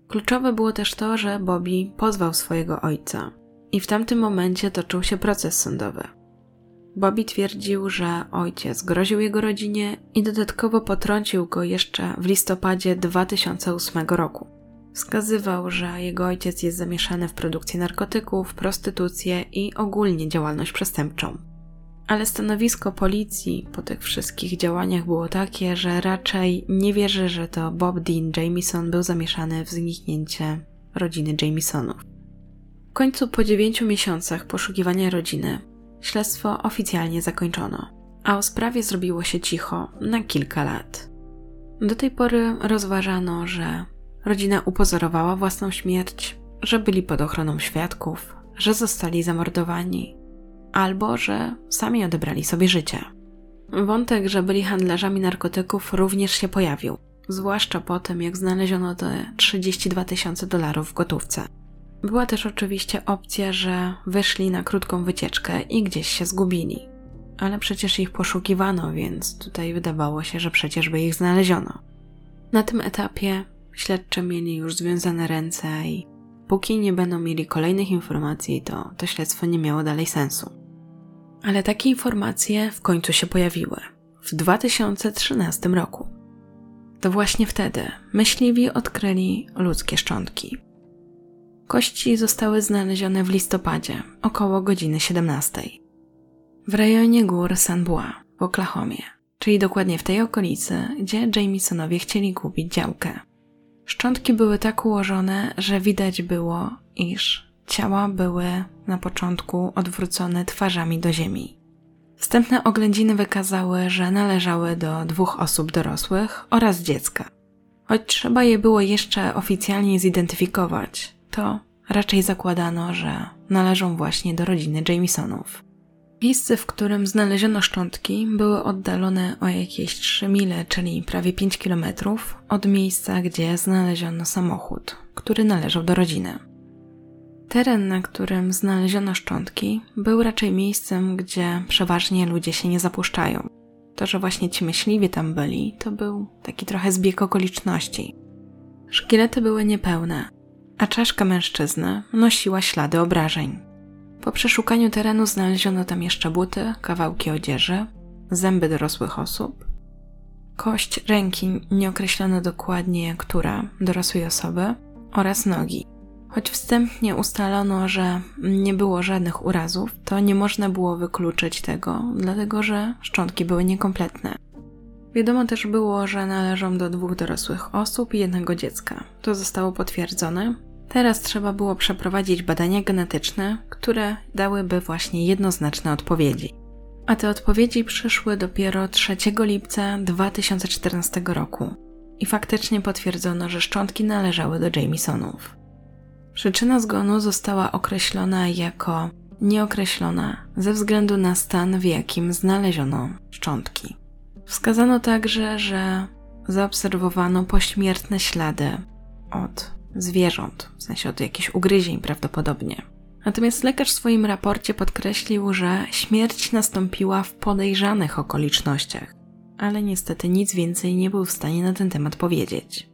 A: Kluczowe było też to, że Bobby pozwał swojego ojca i w tamtym momencie toczył się proces sądowy. Bobby twierdził, że ojciec groził jego rodzinie i dodatkowo potrącił go jeszcze w listopadzie 2008 roku. Wskazywał, że jego ojciec jest zamieszany w produkcję narkotyków, prostytucję i ogólnie działalność przestępczą. Ale stanowisko policji po tych wszystkich działaniach było takie, że raczej nie wierzy, że to Bob Dean Jamison był zamieszany w zniknięcie rodziny Jamisonów. W końcu po dziewięciu miesiącach poszukiwania rodziny śledztwo oficjalnie zakończono, a o sprawie zrobiło się cicho na kilka lat. Do tej pory rozważano, że rodzina upozorowała własną śmierć, że byli pod ochroną świadków, że zostali zamordowani, albo że sami odebrali sobie życie. Wątek, że byli handlarzami narkotyków również się pojawił, zwłaszcza po tym, jak znaleziono te 32 tysiące dolarów w gotówce. Była też oczywiście opcja, że wyszli na krótką wycieczkę i gdzieś się zgubili. Ale przecież ich poszukiwano, więc tutaj wydawało się, że przecież by ich znaleziono. Na tym etapie śledczy mieli już związane ręce i póki nie będą mieli kolejnych informacji, to to śledztwo nie miało dalej sensu. Ale takie informacje w końcu się pojawiły w 2013 roku. To właśnie wtedy myśliwi odkryli ludzkie szczątki. Kości zostały znalezione w listopadzie, około godziny 17. W rejonie gór San Bua w Oklahomie, czyli dokładnie w tej okolicy, gdzie Jamesonowie chcieli kupić działkę. Szczątki były tak ułożone, że widać było, iż ciała były na początku odwrócone twarzami do ziemi. Wstępne oględziny wykazały, że należały do dwóch osób dorosłych oraz dziecka. Choć trzeba je było jeszcze oficjalnie zidentyfikować, to raczej zakładano, że należą właśnie do rodziny Jamesonów. Miejsce, w którym znaleziono szczątki, były oddalone o jakieś 3 mile, czyli prawie 5 kilometrów, od miejsca, gdzie znaleziono samochód, który należał do rodziny. Teren, na którym znaleziono szczątki, był raczej miejscem, gdzie przeważnie ludzie się nie zapuszczają. To, że właśnie ci myśliwi tam byli, to był taki trochę zbieg okoliczności. Szkielety były niepełne, a czaszka mężczyzny nosiła ślady obrażeń. Po przeszukaniu terenu znaleziono tam jeszcze buty, kawałki odzieży, zęby dorosłych osób, kość ręki nie określono dokładnie, która dorosłej osoby, oraz nogi. Choć wstępnie ustalono, że nie było żadnych urazów, to nie można było wykluczyć tego, dlatego że szczątki były niekompletne. Wiadomo też było, że należą do dwóch dorosłych osób i jednego dziecka. To zostało potwierdzone. Teraz trzeba było przeprowadzić badania genetyczne, które dałyby właśnie jednoznaczne odpowiedzi. A te odpowiedzi przyszły dopiero 3 lipca 2014 roku i faktycznie potwierdzono, że szczątki należały do Jamesonów. Przyczyna zgonu została określona jako nieokreślona ze względu na stan, w jakim znaleziono szczątki. Wskazano także, że zaobserwowano pośmiertne ślady od zwierząt, w sensie od jakichś ugryzień prawdopodobnie. Natomiast lekarz w swoim raporcie podkreślił, że śmierć nastąpiła w podejrzanych okolicznościach, ale niestety nic więcej nie był w stanie na ten temat powiedzieć.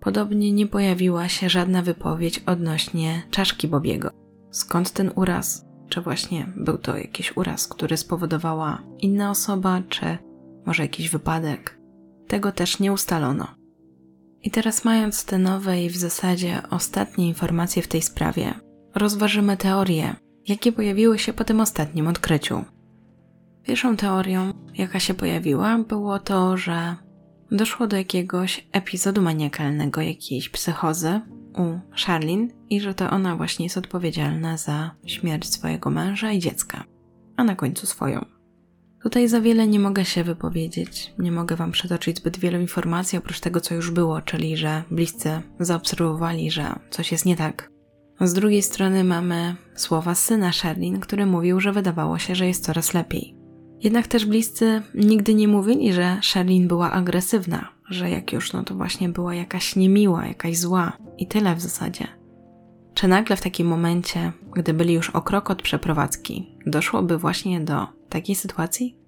A: Podobnie nie pojawiła się żadna wypowiedź odnośnie czaszki Bobiego. Skąd ten uraz? Czy właśnie był to jakiś uraz, który spowodowała inna osoba, czy może jakiś wypadek? Tego też nie ustalono. I teraz, mając te nowe i w zasadzie ostatnie informacje w tej sprawie, rozważymy teorie, jakie pojawiły się po tym ostatnim odkryciu. Pierwszą teorią, jaka się pojawiła, było to, że doszło do jakiegoś epizodu maniakalnego, jakiejś psychozy u Charlene i że to ona właśnie jest odpowiedzialna za śmierć swojego męża i dziecka, a na końcu swoją. Tutaj za wiele nie mogę się wypowiedzieć, nie mogę Wam przytoczyć zbyt wielu informacji oprócz tego, co już było, czyli że bliscy zaobserwowali, że coś jest nie tak. Z drugiej strony mamy słowa syna Sherlin, który mówił, że wydawało się, że jest coraz lepiej. Jednak też bliscy nigdy nie mówili, że Sherlin była agresywna, że jak już, no to właśnie była jakaś niemiła, jakaś zła i tyle w zasadzie. Czy nagle w takim momencie, gdy byli już o krok od przeprowadzki, doszłoby właśnie do takiej sytuacji?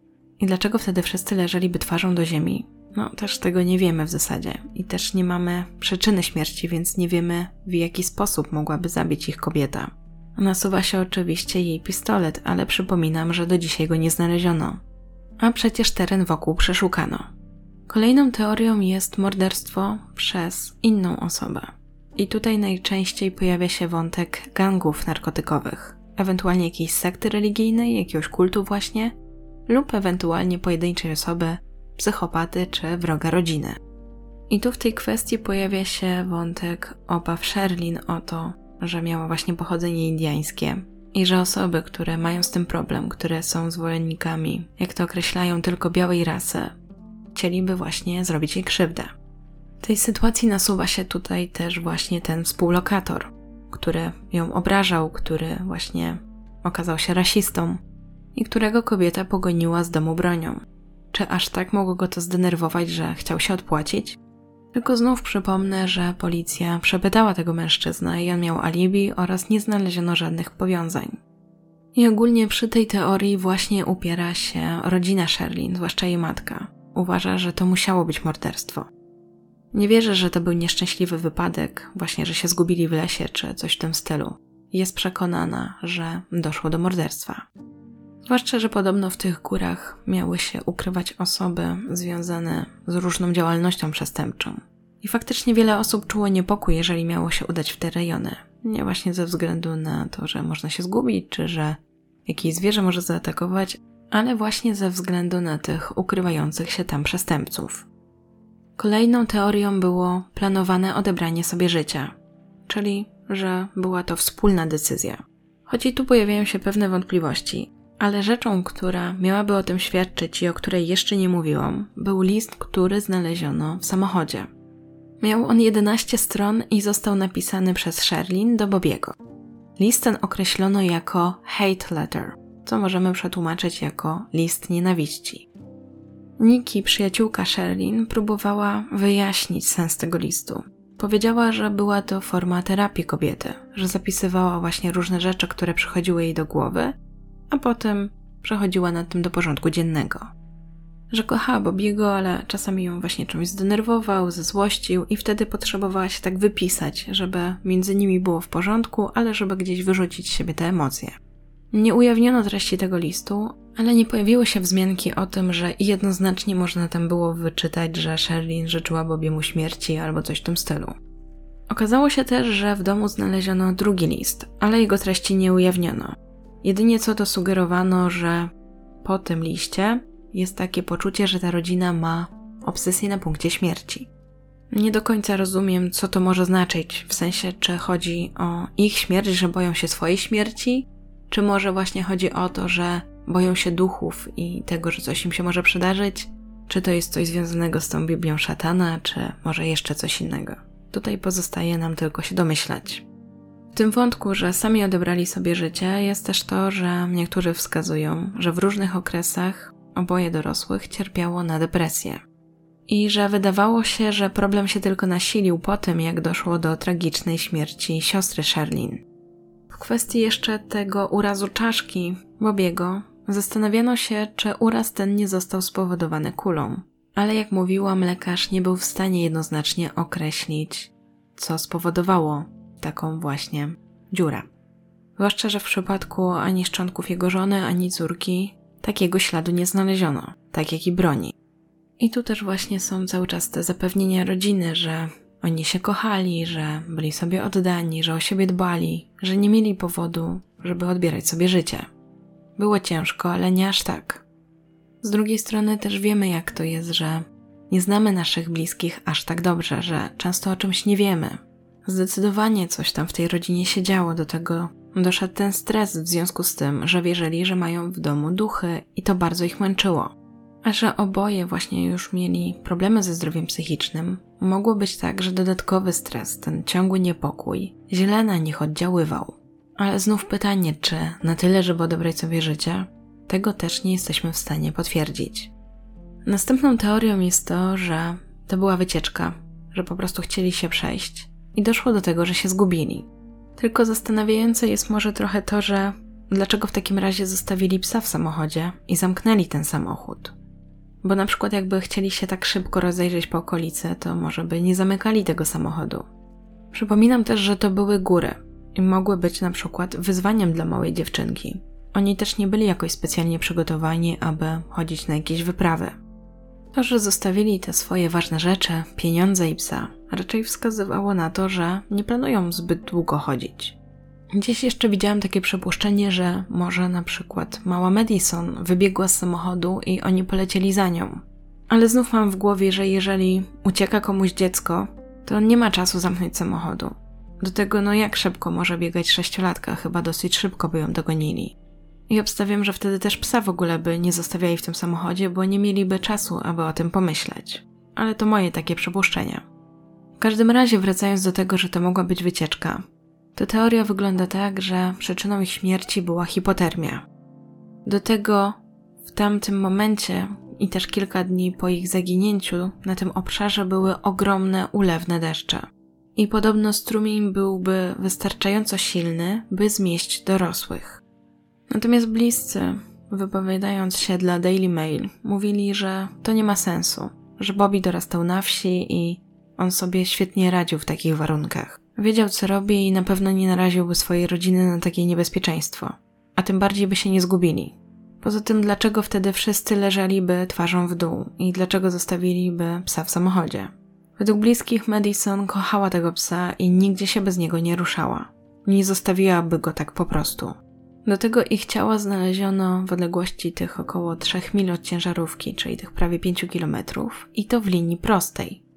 A: I dlaczego wtedy wszyscy leżeliby twarzą do ziemi? No, też tego nie wiemy w zasadzie. I też nie mamy przyczyny śmierci, więc nie wiemy, w jaki sposób mogłaby zabić ich kobieta. Nasuwa się oczywiście jej pistolet, ale przypominam, że do dzisiaj go nie znaleziono. A przecież teren wokół przeszukano. Kolejną teorią jest morderstwo przez inną osobę. I tutaj najczęściej pojawia się wątek gangów narkotykowych, ewentualnie jakiejś sekty religijnej, jakiegoś kultu właśnie, lub ewentualnie pojedynczej osoby, psychopaty czy wroga rodziny. I tu w tej kwestii pojawia się wątek obaw Sherlin o to, że miała właśnie pochodzenie indiańskie i że osoby, które mają z tym problem, które są zwolennikami, jak to określają, tylko białej rasy, chcieliby właśnie zrobić jej krzywdę. W tej sytuacji nasuwa się tutaj też właśnie ten współlokator, który ją obrażał, który właśnie okazał się rasistą i którego kobieta pogoniła z domu bronią. czy aż tak mogło go to zdenerwować, że chciał się odpłacić. Tylko znów przypomnę, że policja przepytała tego mężczyznę i on miał alibi oraz nie znaleziono żadnych powiązań. I ogólnie przy tej teorii właśnie upiera się rodzina Sherlin, zwłaszcza jej matka. Uważa, że to musiało być morderstwo. Nie wierzę, że to był nieszczęśliwy wypadek, właśnie, że się zgubili w lesie czy coś w tym stylu. Jest przekonana, że doszło do morderstwa. Zwłaszcza, że podobno w tych górach miały się ukrywać osoby związane z różną działalnością przestępczą. I faktycznie wiele osób czuło niepokój, jeżeli miało się udać w te rejony. Nie właśnie ze względu na to, że można się zgubić, czy że jakieś zwierzę może zaatakować, ale właśnie ze względu na tych ukrywających się tam przestępców. Kolejną teorią było planowane odebranie sobie życia, czyli że była to wspólna decyzja. Choć i tu pojawiają się pewne wątpliwości, ale rzeczą, która miałaby o tym świadczyć i o której jeszcze nie mówiłam, był list, który znaleziono w samochodzie. Miał on 11 stron i został napisany przez Sherlin do Bobiego. List ten określono jako hate letter, co możemy przetłumaczyć jako list nienawiści. Niki, przyjaciółka Sherlin, próbowała wyjaśnić sens tego listu. Powiedziała, że była to forma terapii kobiety, że zapisywała właśnie różne rzeczy, które przychodziły jej do głowy, a potem przechodziła nad tym do porządku dziennego. Że kochała Bobiego, ale czasami ją właśnie czymś zdenerwował, zezłościł i wtedy potrzebowała się tak wypisać, żeby między nimi było w porządku, ale żeby gdzieś wyrzucić z siebie te emocje. Nie ujawniono treści tego listu, ale nie pojawiły się wzmianki o tym, że jednoznacznie można tam było wyczytać, że Sherlin życzyła Bobiemu śmierci albo coś w tym stylu. Okazało się też, że w domu znaleziono drugi list, ale jego treści nie ujawniono. Jedynie co to sugerowano, że po tym liście jest takie poczucie, że ta rodzina ma obsesję na punkcie śmierci. Nie do końca rozumiem, co to może znaczyć, w sensie, czy chodzi o ich śmierć, że boją się swojej śmierci, czy może właśnie chodzi o to, że boją się duchów i tego, że coś im się może przydarzyć? Czy to jest coś związanego z tą Biblią szatana, czy może jeszcze coś innego? Tutaj pozostaje nam tylko się domyślać. W tym wątku, że sami odebrali sobie życie, jest też to, że niektórzy wskazują, że w różnych okresach oboje dorosłych cierpiało na depresję. I że wydawało się, że problem się tylko nasilił po tym, jak doszło do tragicznej śmierci siostry Sherlin. Kwestii jeszcze tego urazu czaszki Bobiego zastanawiano się, czy uraz ten nie został spowodowany kulą. Ale jak mówiłam, lekarz nie był w stanie jednoznacznie określić, co spowodowało taką właśnie dziurę. Zwłaszcza, że w przypadku ani szczątków jego żony, ani córki takiego śladu nie znaleziono, tak jak i broni. I tu też właśnie są cały czas te zapewnienia rodziny, że oni się kochali, że byli sobie oddani, że o siebie dbali, że nie mieli powodu, żeby odbierać sobie życie. Było ciężko, ale nie aż tak. Z drugiej strony też wiemy, jak to jest, że nie znamy naszych bliskich aż tak dobrze, że często o czymś nie wiemy. Zdecydowanie coś tam w tej rodzinie się działo, do tego doszedł ten stres w związku z tym, że wierzyli, że mają w domu duchy i to bardzo ich męczyło. A że oboje właśnie już mieli problemy ze zdrowiem psychicznym, mogło być tak, że dodatkowy stres, ten ciągły niepokój, źle na nich oddziaływał. Ale znów pytanie, czy na tyle, żeby odebrać sobie życie, tego też nie jesteśmy w stanie potwierdzić. Następną teorią jest to, że to była wycieczka, że po prostu chcieli się przejść i doszło do tego, że się zgubili. Tylko zastanawiające jest może trochę to, że dlaczego w takim razie zostawili psa w samochodzie i zamknęli ten samochód. Bo na przykład jakby chcieli się tak szybko rozejrzeć po okolicy, to może by nie zamykali tego samochodu. Przypominam też, że to były góry i mogły być na przykład wyzwaniem dla małej dziewczynki. Oni też nie byli jakoś specjalnie przygotowani, aby chodzić na jakieś wyprawy. To, że zostawili te swoje ważne rzeczy, pieniądze i psa, raczej wskazywało na to, że nie planują zbyt długo chodzić. Gdzieś jeszcze widziałam takie przypuszczenie, że może na przykład mała Madison wybiegła z samochodu i oni polecieli za nią. Ale znów mam w głowie, że jeżeli ucieka komuś dziecko, to nie ma czasu zamknąć samochodu. Do tego, no jak szybko może biegać sześciolatka, chyba dosyć szybko by ją dogonili. I obstawiam, że wtedy też psa w ogóle by nie zostawiali w tym samochodzie, bo nie mieliby czasu, aby o tym pomyśleć. Ale to moje takie przypuszczenia. W każdym razie, wracając do tego, że to mogła być wycieczka, to teoria wygląda tak, że przyczyną ich śmierci była hipotermia. Do tego w tamtym momencie i też kilka dni po ich zaginięciu na tym obszarze były ogromne ulewne deszcze. I podobno strumień byłby wystarczająco silny, by zmieść dorosłych. Natomiast bliscy, wypowiadając się dla Daily Mail, mówili, że to nie ma sensu, że Bobby dorastał na wsi i on sobie świetnie radził w takich warunkach. Wiedział, co robi i na pewno nie naraziłby swojej rodziny na takie niebezpieczeństwo, a tym bardziej by się nie zgubili. Poza tym, dlaczego wtedy wszyscy leżeliby twarzą w dół i dlaczego zostawiliby psa w samochodzie? Według bliskich Madison kochała tego psa i nigdzie się bez niego nie ruszała. Nie zostawiłaby go tak po prostu. Do tego ich ciała znaleziono w odległości tych około 3 mil od ciężarówki, czyli tych prawie 5 kilometrów, i to w linii prostej.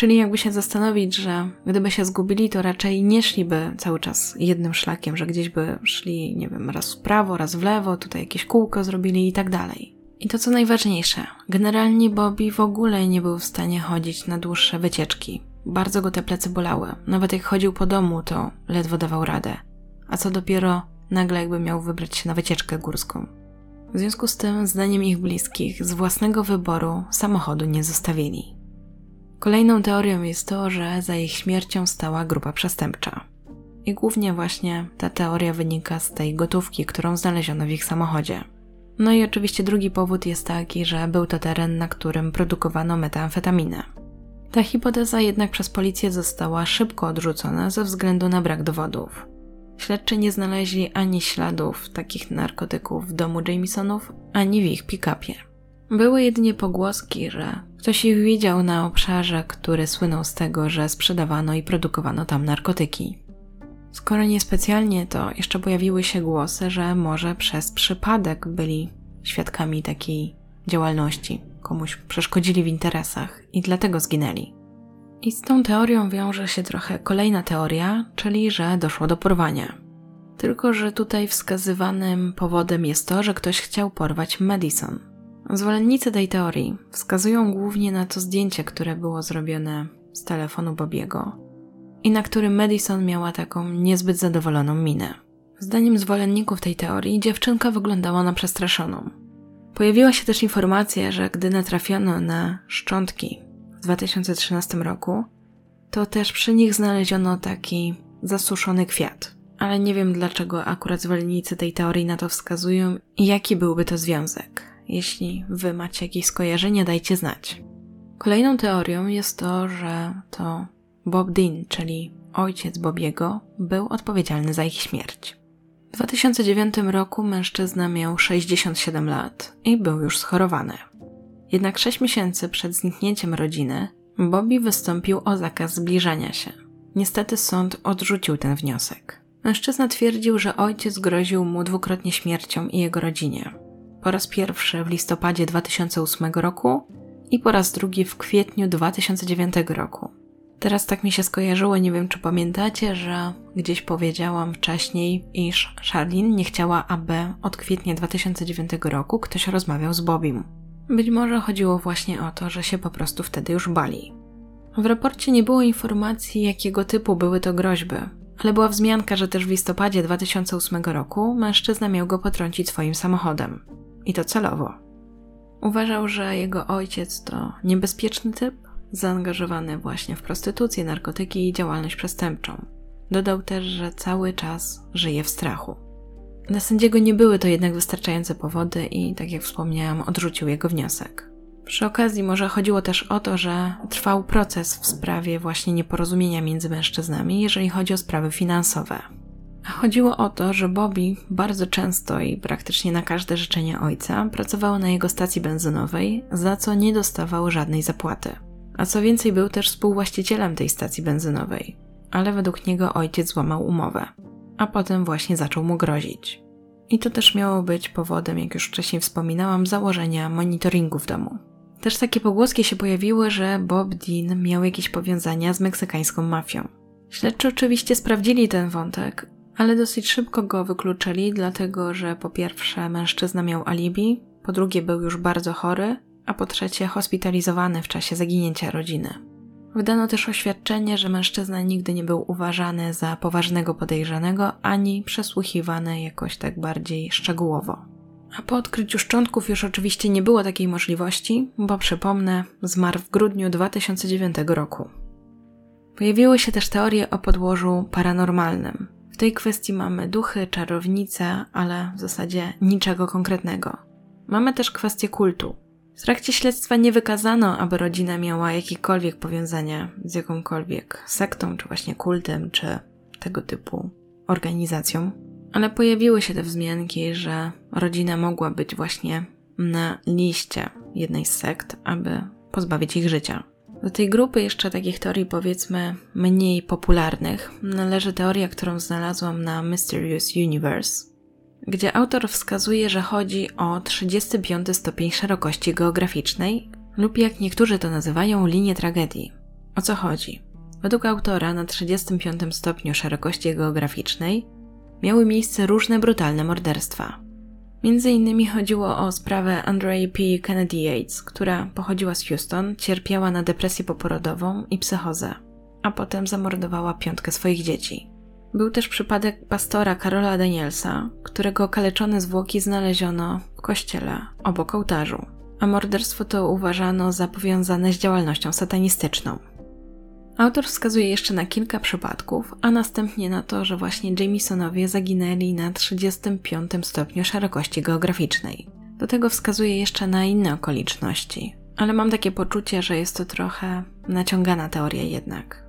A: Czyli jakby się zastanowić, że gdyby się zgubili, to raczej nie szliby cały czas jednym szlakiem, że gdzieś by szli, nie wiem, raz w prawo, raz w lewo, tutaj jakieś kółko zrobili i tak dalej. I to co najważniejsze, generalnie Bobby w ogóle nie był w stanie chodzić na dłuższe wycieczki. Bardzo go te plecy bolały. Nawet jak chodził po domu, to ledwo dawał radę. A co dopiero nagle jakby miał wybrać się na wycieczkę górską. W związku z tym, zdaniem ich bliskich, z własnego wyboru samochodu nie zostawili. Kolejną teorią jest to, że za ich śmiercią stała grupa przestępcza. I głównie właśnie ta teoria wynika z tej gotówki, którą znaleziono w ich samochodzie. No i oczywiście drugi powód jest taki, że był to teren, na którym produkowano metamfetaminę. Ta hipoteza jednak przez policję została szybko odrzucona ze względu na brak dowodów. Śledczy nie znaleźli ani śladów takich narkotyków w domu Jamesonów, ani w ich pick-upie. Były jedynie pogłoski, że ktoś ich widział na obszarze, który słynął z tego, że sprzedawano i produkowano tam narkotyki. Skoro niespecjalnie, to jeszcze pojawiły się głosy, że może przez przypadek byli świadkami takiej działalności, komuś przeszkodzili w interesach i dlatego zginęli. I z tą teorią wiąże się trochę kolejna teoria, czyli że doszło do porwania. Tylko, że tutaj wskazywanym powodem jest to, że ktoś chciał porwać Madison. Zwolennicy tej teorii wskazują głównie na to zdjęcie, które było zrobione z telefonu Bobiego i na którym Madison miała taką niezbyt zadowoloną minę. Zdaniem zwolenników tej teorii dziewczynka wyglądała na przestraszoną. Pojawiła się też informacja, że gdy natrafiono na szczątki w 2013 roku, to też przy nich znaleziono taki zasuszony kwiat. Ale nie wiem dlaczego akurat zwolennicy tej teorii na to wskazują i jaki byłby to związek. Jeśli wy macie jakieś skojarzenia, dajcie znać. Kolejną teorią jest to, że to Bob Dean, czyli ojciec Bobiego, był odpowiedzialny za ich śmierć. W 2009 roku mężczyzna miał 67 lat i był już schorowany. Jednak 6 miesięcy przed zniknięciem rodziny Bobby wystąpił o zakaz zbliżania się. Niestety sąd odrzucił ten wniosek. Mężczyzna twierdził, że ojciec groził mu dwukrotnie śmiercią i jego rodzinie. Po raz pierwszy w listopadzie 2008 roku i po raz drugi w kwietniu 2009 roku. Teraz tak mi się skojarzyło, nie wiem czy pamiętacie, że gdzieś powiedziałam wcześniej, iż Charlene nie chciała, aby od kwietnia 2009 roku ktoś rozmawiał z Bobim. Być może chodziło właśnie o to, że się po prostu wtedy już bali. W raporcie nie było informacji, jakiego typu były to groźby, ale była wzmianka, że też w listopadzie 2008 roku mężczyzna miał go potrącić swoim samochodem. I to celowo. Uważał, że jego ojciec to niebezpieczny typ, zaangażowany właśnie w prostytucję, narkotyki i działalność przestępczą. Dodał też, że cały czas żyje w strachu. Dla sędziego nie były to jednak wystarczające powody i, tak jak wspomniałam, odrzucił jego wniosek. Przy okazji może chodziło też o to, że trwał proces w sprawie właśnie nieporozumienia między mężczyznami, jeżeli chodzi o sprawy finansowe. Chodziło o to, że Bobby bardzo często i praktycznie na każde życzenie ojca pracował na jego stacji benzynowej, za co nie dostawał żadnej zapłaty. A co więcej, był też współwłaścicielem tej stacji benzynowej, ale według niego ojciec złamał umowę, a potem właśnie zaczął mu grozić. I to też miało być powodem, jak już wcześniej wspominałam, założenia monitoringu w domu. Też takie pogłoski się pojawiły, że Bob Dean miał jakieś powiązania z meksykańską mafią. Śledczy oczywiście sprawdzili ten wątek, ale dosyć szybko go wykluczyli, dlatego że po pierwsze mężczyzna miał alibi, po drugie był już bardzo chory, a po trzecie hospitalizowany w czasie zaginięcia rodziny. Wydano też oświadczenie, że mężczyzna nigdy nie był uważany za poważnego podejrzanego ani przesłuchiwany jakoś tak bardziej szczegółowo. A po odkryciu szczątków już oczywiście nie było takiej możliwości, bo przypomnę, zmarł w grudniu 2009 roku. Pojawiły się też teorie o podłożu paranormalnym. Tej kwestii mamy duchy, czarownice, ale w zasadzie niczego konkretnego. Mamy też kwestię kultu. W trakcie śledztwa nie wykazano, aby rodzina miała jakiekolwiek powiązania z jakąkolwiek sektą, czy właśnie kultem, czy tego typu organizacją. Ale pojawiły się te wzmianki, że rodzina mogła być właśnie na liście jednej z sekt, aby pozbawić ich życia. Do tej grupy jeszcze takich teorii, powiedzmy, mniej popularnych, należy teoria, którą znalazłam na Mysterious Universe, gdzie autor wskazuje, że chodzi o 35 stopień szerokości geograficznej, lub jak niektórzy to nazywają, linię tragedii. O co chodzi? Według autora na 35 stopniu szerokości geograficznej miały miejsce różne brutalne morderstwa. Między innymi chodziło o sprawę Andrei P. Kennedy Yates, która pochodziła z Houston, cierpiała na depresję poporodową i psychozę, a potem zamordowała piątkę swoich dzieci. Był też przypadek pastora Karola Danielsa, którego okaleczone zwłoki znaleziono w kościele obok ołtarzu, a morderstwo to uważano za powiązane z działalnością satanistyczną. Autor wskazuje jeszcze na kilka przypadków, a następnie na to, że właśnie Jamisonowie zaginęli na 35 stopniu szerokości geograficznej. Do tego wskazuje jeszcze na inne okoliczności, ale mam takie poczucie, że jest to trochę naciągana teoria jednak.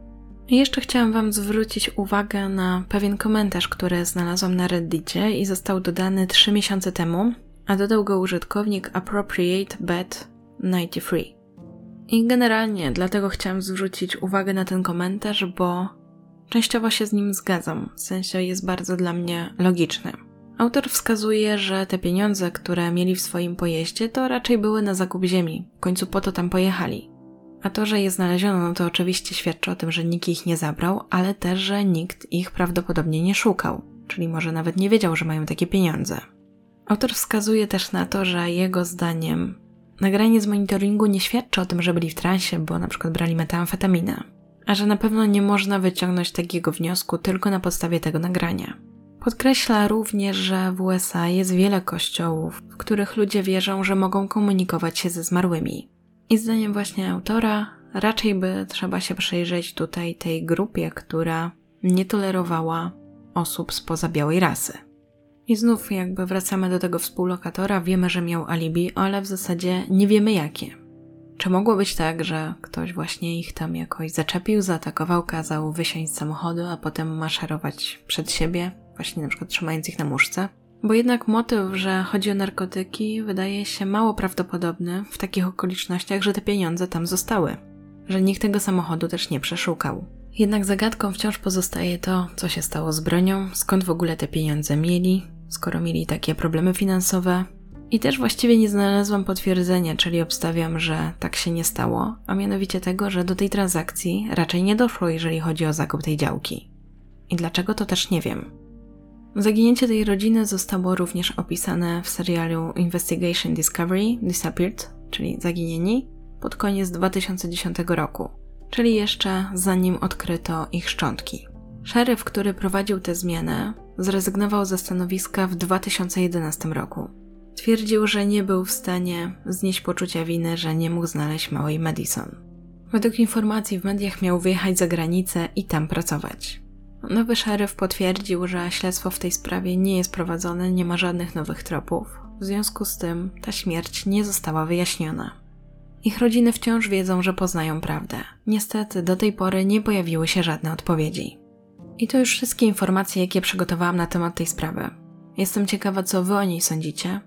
A: I jeszcze chciałam Wam zwrócić uwagę na pewien komentarz, który znalazłam na Reddicie i został dodany 3 miesiące temu, a dodał go użytkownik Appropriate Bet 93. I generalnie dlatego chciałam zwrócić uwagę na ten komentarz, bo częściowo się z nim zgadzam, w sensie jest bardzo dla mnie logiczny. Autor wskazuje, że te pieniądze, które mieli w swoim pojeździe, to raczej były na zakup ziemi, w końcu po to tam pojechali. A to, że je znaleziono, no to oczywiście świadczy o tym, że nikt ich nie zabrał, ale też, że nikt ich prawdopodobnie nie szukał, czyli może nawet nie wiedział, że mają takie pieniądze. Autor wskazuje też na to, że jego zdaniem Nagranie z monitoringu nie świadczy o tym, że byli w transie, bo na przykład brali metamfetaminę, a że na pewno nie można wyciągnąć takiego wniosku tylko na podstawie tego nagrania. Podkreśla również, że w USA jest wiele kościołów, w których ludzie wierzą, że mogą komunikować się ze zmarłymi. I zdaniem właśnie autora, raczej by trzeba się przyjrzeć tutaj tej grupie, która nie tolerowała osób spoza białej rasy. I znów jakby wracamy do tego współlokatora, wiemy, że miał alibi, ale w zasadzie nie wiemy jakie. Czy mogło być tak, że ktoś właśnie ich tam jakoś zaczepił, zaatakował, kazał wysiąść z samochodu, a potem maszerować przed siebie, właśnie na przykład trzymając ich na muszce? Bo jednak motyw, że chodzi o narkotyki, wydaje się mało prawdopodobny w takich okolicznościach, że te pieniądze tam zostały, że nikt tego samochodu też nie przeszukał. Jednak zagadką wciąż pozostaje to, co się stało z bronią, skąd w ogóle te pieniądze mieli, skoro mieli takie problemy finansowe. I też właściwie nie znalazłam potwierdzenia, czyli obstawiam, że tak się nie stało, a mianowicie tego, że do tej transakcji raczej nie doszło, jeżeli chodzi o zakup tej działki. I dlaczego to też nie wiem. Zaginięcie tej rodziny zostało również opisane w serialu Investigation Discovery Disappeared, czyli Zaginieni, pod koniec 2010 roku, czyli jeszcze zanim odkryto ich szczątki. Szeryf, który prowadził tę zmianę, zrezygnował ze stanowiska w 2011 roku. Twierdził, że nie był w stanie znieść poczucia winy, że nie mógł znaleźć małej Madison. Według informacji w mediach miał wyjechać za granicę i tam pracować. Nowy szeryf potwierdził, że śledztwo w tej sprawie nie jest prowadzone, nie ma żadnych nowych tropów. W związku z tym ta śmierć nie została wyjaśniona. Ich rodziny wciąż wiedzą, że poznają prawdę. Niestety do tej pory nie pojawiły się żadne odpowiedzi. I to już wszystkie informacje, jakie przygotowałam na temat tej sprawy. Jestem ciekawa, co wy o niej sądzicie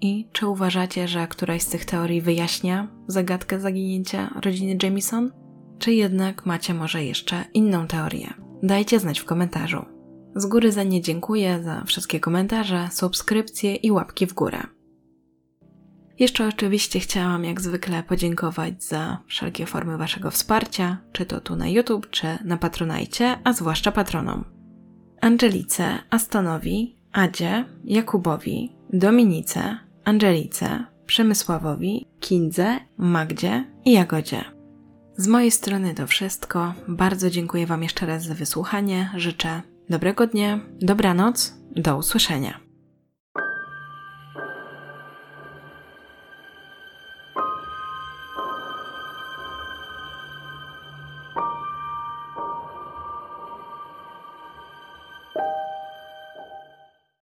A: i czy uważacie, że któraś z tych teorii wyjaśnia zagadkę zaginięcia rodziny Jamison, czy jednak macie może jeszcze inną teorię. Dajcie znać w komentarzu. Z góry za nie dziękuję za wszystkie komentarze, subskrypcje i łapki w górę. Jeszcze oczywiście chciałam jak zwykle podziękować za wszelkie formy Waszego wsparcia, czy to tu na YouTube, czy na Patronajcie, a zwłaszcza patronom. Angelice, Astonowi, Adzie, Jakubowi, Dominice, Angelice, Przemysławowi, Kindze, Magdzie i Jagodzie. Z mojej strony to wszystko. Bardzo dziękuję Wam jeszcze raz za wysłuchanie. Życzę dobrego dnia, dobranoc, do usłyszenia.